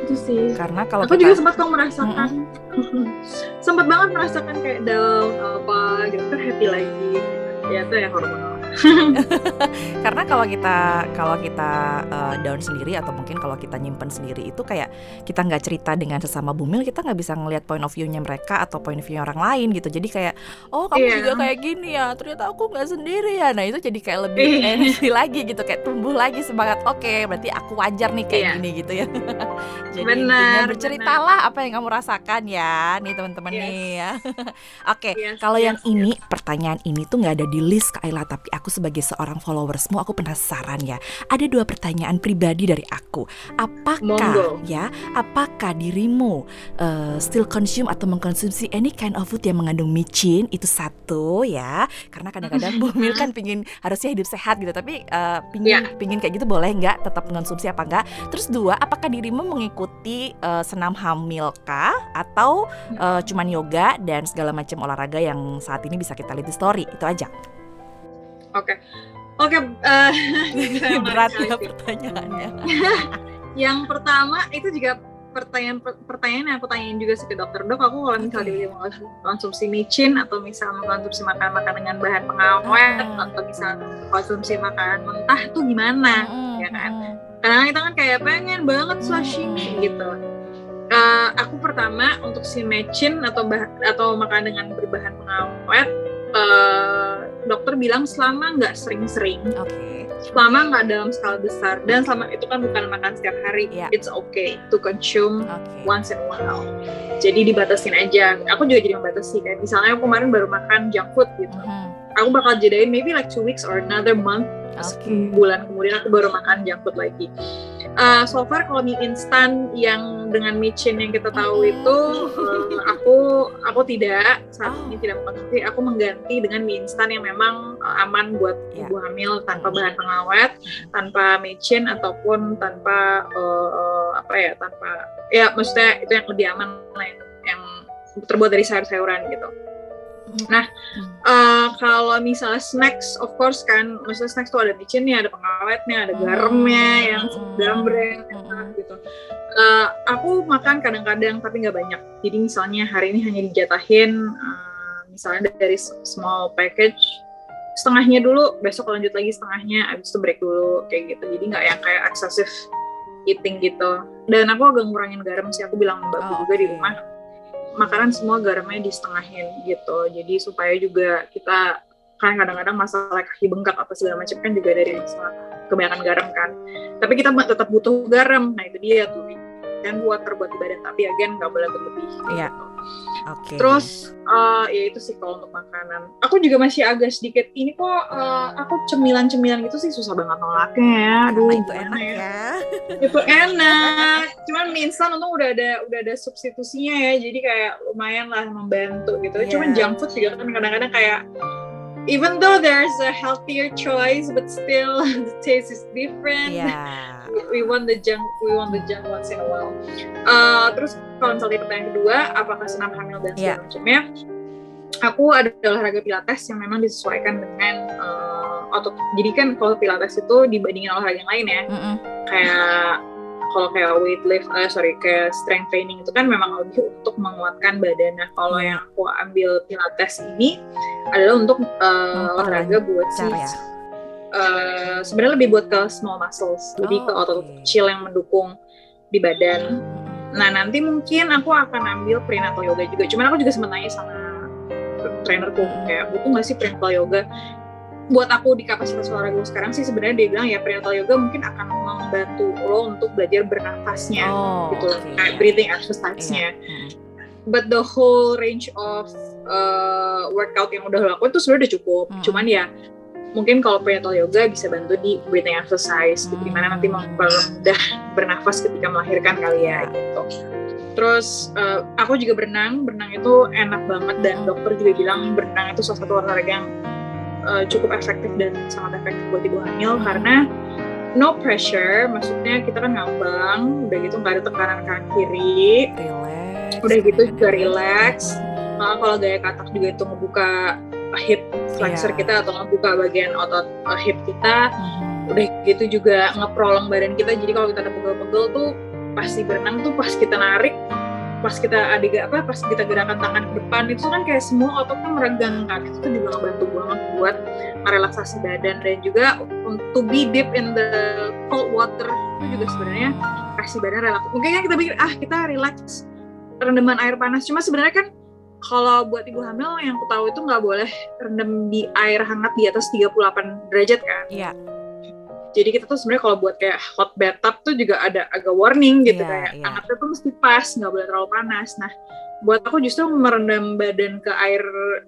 itu sih karena kalau aku kita... juga sempat kok merasakan mm -hmm. sempat banget merasakan kayak down apa gitu happy lagi ya itu yang hormonal karena kalau kita kalau kita uh, down sendiri atau mungkin kalau kita nyimpen sendiri itu kayak kita nggak cerita dengan sesama bumil kita nggak bisa ngelihat point of view-nya mereka atau point of view orang lain gitu jadi kayak oh kamu yeah. juga kayak gini ya ternyata aku nggak sendiri ya nah itu jadi kayak lebih iya. energi lagi gitu kayak tumbuh lagi semangat oke okay, berarti aku wajar nih kayak yeah. gini gitu ya jadi benar, berceritalah benar. apa yang kamu rasakan ya nih teman-teman yes. nih ya oke okay, yes, kalau yes, yang yes. ini pertanyaan ini tuh nggak ada di list Kaila tapi aku aku sebagai seorang followersmu aku penasaran ya. Ada dua pertanyaan pribadi dari aku. Apakah Monggo. ya, apakah dirimu uh, still consume atau mengkonsumsi any kind of food yang mengandung micin? Itu satu ya. Karena kadang-kadang Bumil kan pingin harusnya hidup sehat gitu, tapi uh, pingin yeah. pingin kayak gitu boleh nggak? Tetap mengkonsumsi apa enggak? Terus dua, apakah dirimu mengikuti uh, senam hamil kah atau uh, cuman yoga dan segala macam olahraga yang saat ini bisa kita lihat di story? Itu aja. Oke. Oke, uh, berat ya pertanyaannya. yang pertama itu juga pertanyaan pertanyaan yang aku tanyain juga sih ke dokter dok aku kalau misalnya okay. mau konsumsi micin atau misalnya konsumsi makan makan dengan bahan pengawet hmm. atau misalnya konsumsi makanan mentah tuh gimana hmm. ya kan karena kita kan kayak pengen banget sashimi gitu uh, aku pertama untuk si micin atau bah atau makan dengan berbahan pengawet uh, dokter bilang selama nggak sering-sering, okay. selama nggak dalam skala besar dan selama itu kan bukan makan setiap hari, yeah. it's okay to consume okay. once in a while. Jadi dibatasin aja. Aku juga jadi membatasi kayak misalnya aku kemarin baru makan junk food gitu. Mm -hmm. Aku bakal jadiin maybe like two weeks or another month. Okay. Bulan kemudian aku baru makan junk food lagi uh, so far kalau mie instan yang dengan micin yang kita tahu itu uh, aku aku tidak. Saat oh. ini tidak mengkonsumsi aku mengganti dengan mie instan yang memang uh, aman buat yeah. ibu hamil tanpa bahan pengawet tanpa micin ataupun tanpa uh, uh, apa ya tanpa ya maksudnya itu yang lebih aman lah yang, yang terbuat dari sayur-sayuran gitu Nah, uh, kalau misalnya snacks, of course kan, misalnya snacks tuh ada micinnya, ada pengawetnya, ada garamnya yang gambreng, gitu. Uh, aku makan kadang-kadang tapi nggak banyak. Jadi misalnya hari ini hanya dijatahin, uh, misalnya dari small package, setengahnya dulu, besok lanjut lagi setengahnya, abis itu break dulu kayak gitu. Jadi nggak yang kayak excessive eating gitu. Dan aku agak ngurangin garam sih, aku bilang mbak oh, juga di rumah makanan semua garamnya disetengahin gitu. Jadi supaya juga kita kan kadang-kadang masalah kaki bengkak apa segala macam kan juga dari masalah kebanyakan garam kan. Tapi kita tetap butuh garam. Nah itu dia tuh. Dan buat terbuat di badan tapi again nggak boleh berlebih. Iya. Gitu. Okay. Terus uh, ya itu sih kalau untuk makanan. Aku juga masih agak sedikit ini kok uh, aku cemilan-cemilan gitu sih susah banget nolaknya ya. Aduh, itu enak ya. ya. itu enak. Cuman mie instan untung udah ada udah ada substitusinya ya. Jadi kayak lumayan lah membantu gitu. Yeah. Cuman junk food juga kan kadang-kadang kayak even though there's a healthier choice but still the taste is different. Yeah we want the junk we want the junk once in a while uh, terus kalau misalnya pertanyaan kedua apakah senam hamil dan segala yeah. macamnya aku ada olahraga pilates yang memang disesuaikan dengan uh, otot jadi kan kalau pilates itu dibandingin olahraga yang lain ya mm -hmm. kayak kalau kayak weight lift, uh, sorry kayak strength training itu kan memang lebih untuk menguatkan badan. Nah kalau yang aku ambil pilates ini adalah untuk uh, olahraga buat si ya? uh, sebenarnya lebih buat ke small muscles, oh, lebih ke oh, otot okay. kecil yang mendukung di badan. Nah nanti mungkin aku akan ambil prenatal yoga juga. Cuman aku juga sempat nanya sama trainerku kayak butuh nggak sih prenatal yoga? Buat aku di kapasitas olahraga sekarang sih sebenarnya dia bilang ya prenatal yoga mungkin akan membantu lo untuk belajar bernafasnya oh, gitu, okay. kayak breathing exercise-nya. Yeah. But the whole range of uh, workout yang udah lakukan itu sebenarnya udah cukup. Hmm. Cuman ya mungkin kalau prenatal yoga bisa bantu di breathing exercise gitu di mana nanti mudah bernafas ketika melahirkan kali ya gitu terus uh, aku juga berenang berenang itu enak banget dan dokter juga bilang berenang itu salah satu olahraga yang uh, cukup efektif dan sangat efektif buat ibu hamil karena no pressure maksudnya kita kan ngambang udah gitu nggak ada tekanan kanan kiri relax udah gitu juga relax. Nah, kalau gaya katak juga itu ngebuka hip flexor yeah. kita atau ngebuka bagian otot uh, hip kita mm-hmm. udah gitu juga ngeprolong badan kita. Jadi kalau kita ada pegel-pegel tuh pasti berenang tuh pas kita narik pas kita adik apa pas kita gerakan tangan ke depan itu kan kayak semua ototnya meregang kan itu tuh juga ngebantu banget buat merelaksasi badan dan juga untuk be deep in the cold water itu juga sebenarnya kasih badan relax mungkin kan kita pikir ah kita relax rendaman air panas cuma sebenarnya kan kalau buat ibu hamil yang aku tahu itu nggak boleh rendam di air hangat di atas 38 derajat kan. Iya. Jadi kita tuh sebenarnya kalau buat kayak hot bathtub tuh juga ada agak warning gitu yeah, kayak yeah. hangatnya tuh mesti pas, nggak boleh terlalu panas. Nah, buat aku justru merendam badan ke air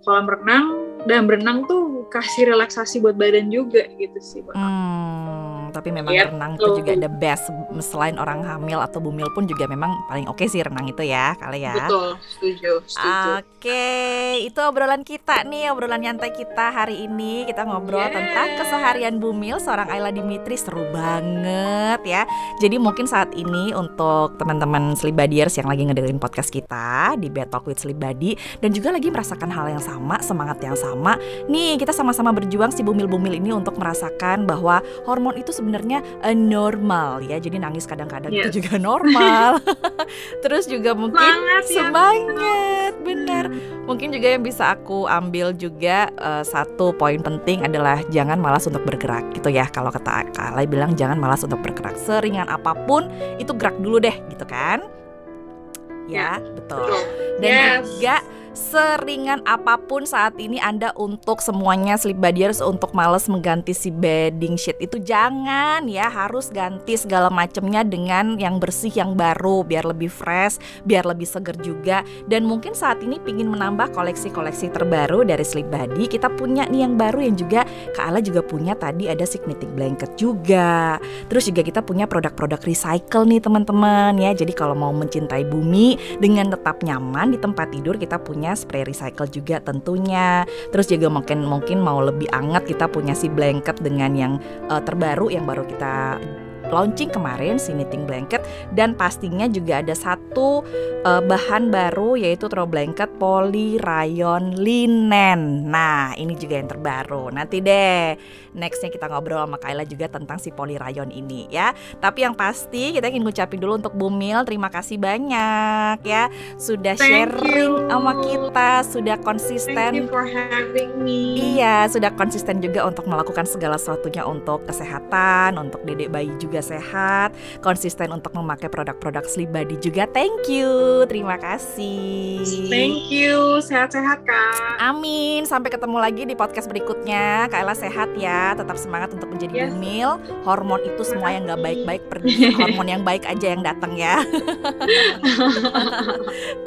kolam renang dan berenang tuh kasih relaksasi buat badan juga gitu sih buat hmm tapi memang yeah. renang itu juga the best selain orang hamil atau bumil pun juga memang paling oke okay sih renang itu ya kali ya betul setuju setuju oke okay. itu obrolan kita nih obrolan nyantai kita hari ini kita ngobrol yeah. tentang keseharian bumil seorang Ayla Dimitri seru banget ya jadi mungkin saat ini untuk teman-teman Slibadiers yang lagi ngedengerin podcast kita di Bed Talk with Slibadi dan juga lagi merasakan hal yang sama semangat yang sama nih kita sama-sama berjuang si bumil-bumil ini untuk merasakan bahwa hormon itu sebenarnya uh, normal ya. Jadi nangis kadang-kadang yes. itu juga normal. Terus juga mungkin semangat, ya. semangat benar. Mungkin juga yang bisa aku ambil juga uh, satu poin penting adalah jangan malas untuk bergerak gitu ya. Kalau kata Kalai bilang jangan malas untuk bergerak. Seringan apa pun itu gerak dulu deh gitu kan. Ya, betul. Dan yes. juga seringan apa pun saat ini Anda untuk semuanya sleep badiers untuk males mengganti si bedding sheet itu. Jangan ya harus ganti segala macamnya dengan yang bersih yang baru biar lebih fresh biar lebih seger juga. Dan mungkin saat ini pingin menambah koleksi-koleksi terbaru dari Sleep Body kita punya nih yang baru yang juga Kak Ala juga punya tadi ada signatic blanket juga. Terus juga kita punya produk-produk recycle nih teman-teman ya. Jadi kalau mau mencintai bumi dengan tetap nyaman di tempat tidur kita punya punya spray recycle juga tentunya. Terus juga mungkin mungkin mau lebih anget kita punya si blanket dengan yang uh, terbaru yang baru kita launching kemarin si knitting blanket dan pastinya juga ada satu uh, bahan baru yaitu throw blanket poly rayon linen. Nah, ini juga yang terbaru. Nanti deh nextnya kita ngobrol sama Kayla juga tentang si poly rayon ini ya. Tapi yang pasti kita ingin ngucapin dulu untuk Bumil terima kasih banyak ya sudah Thank sharing you. sama kita, sudah konsisten. Thank you for having me. Iya, sudah konsisten juga untuk melakukan segala sesuatunya untuk kesehatan, untuk dedek bayi juga sehat, konsisten untuk memakai produk-produk Sleep Body juga. Thank you, terima kasih. Thank you, sehat-sehat kak. Amin, sampai ketemu lagi di podcast berikutnya. Kaila sehat ya, tetap semangat untuk menjadi Yes. bumil. Hormon itu semua yang nggak baik-baik pergi, hormon yang baik aja yang datang ya.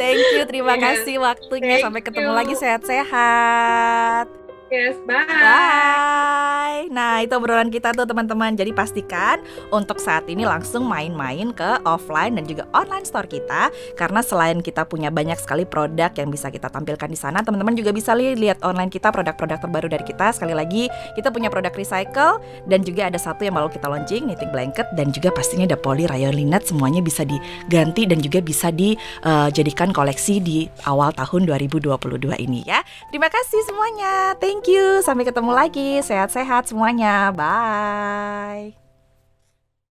Thank you, terima kasih waktunya. thank Sampai ketemu you. lagi sehat-sehat. Yes, bye. Bye. Nah, itu obrolan kita tuh teman-teman. Jadi pastikan untuk saat ini langsung main-main ke offline dan juga online store kita karena selain kita punya banyak sekali produk yang bisa kita tampilkan di sana, teman-teman juga bisa li- lihat online kita produk-produk terbaru dari kita. Sekali lagi, kita punya produk recycle dan juga ada satu yang baru kita launching, knitting blanket dan juga pastinya ada poly rayon linet semuanya bisa diganti dan juga bisa dijadikan koleksi di awal tahun 2022 ini ya. Terima kasih semuanya. Thank you. Sampai ketemu lagi. Sehat-sehat semuanya. Bye.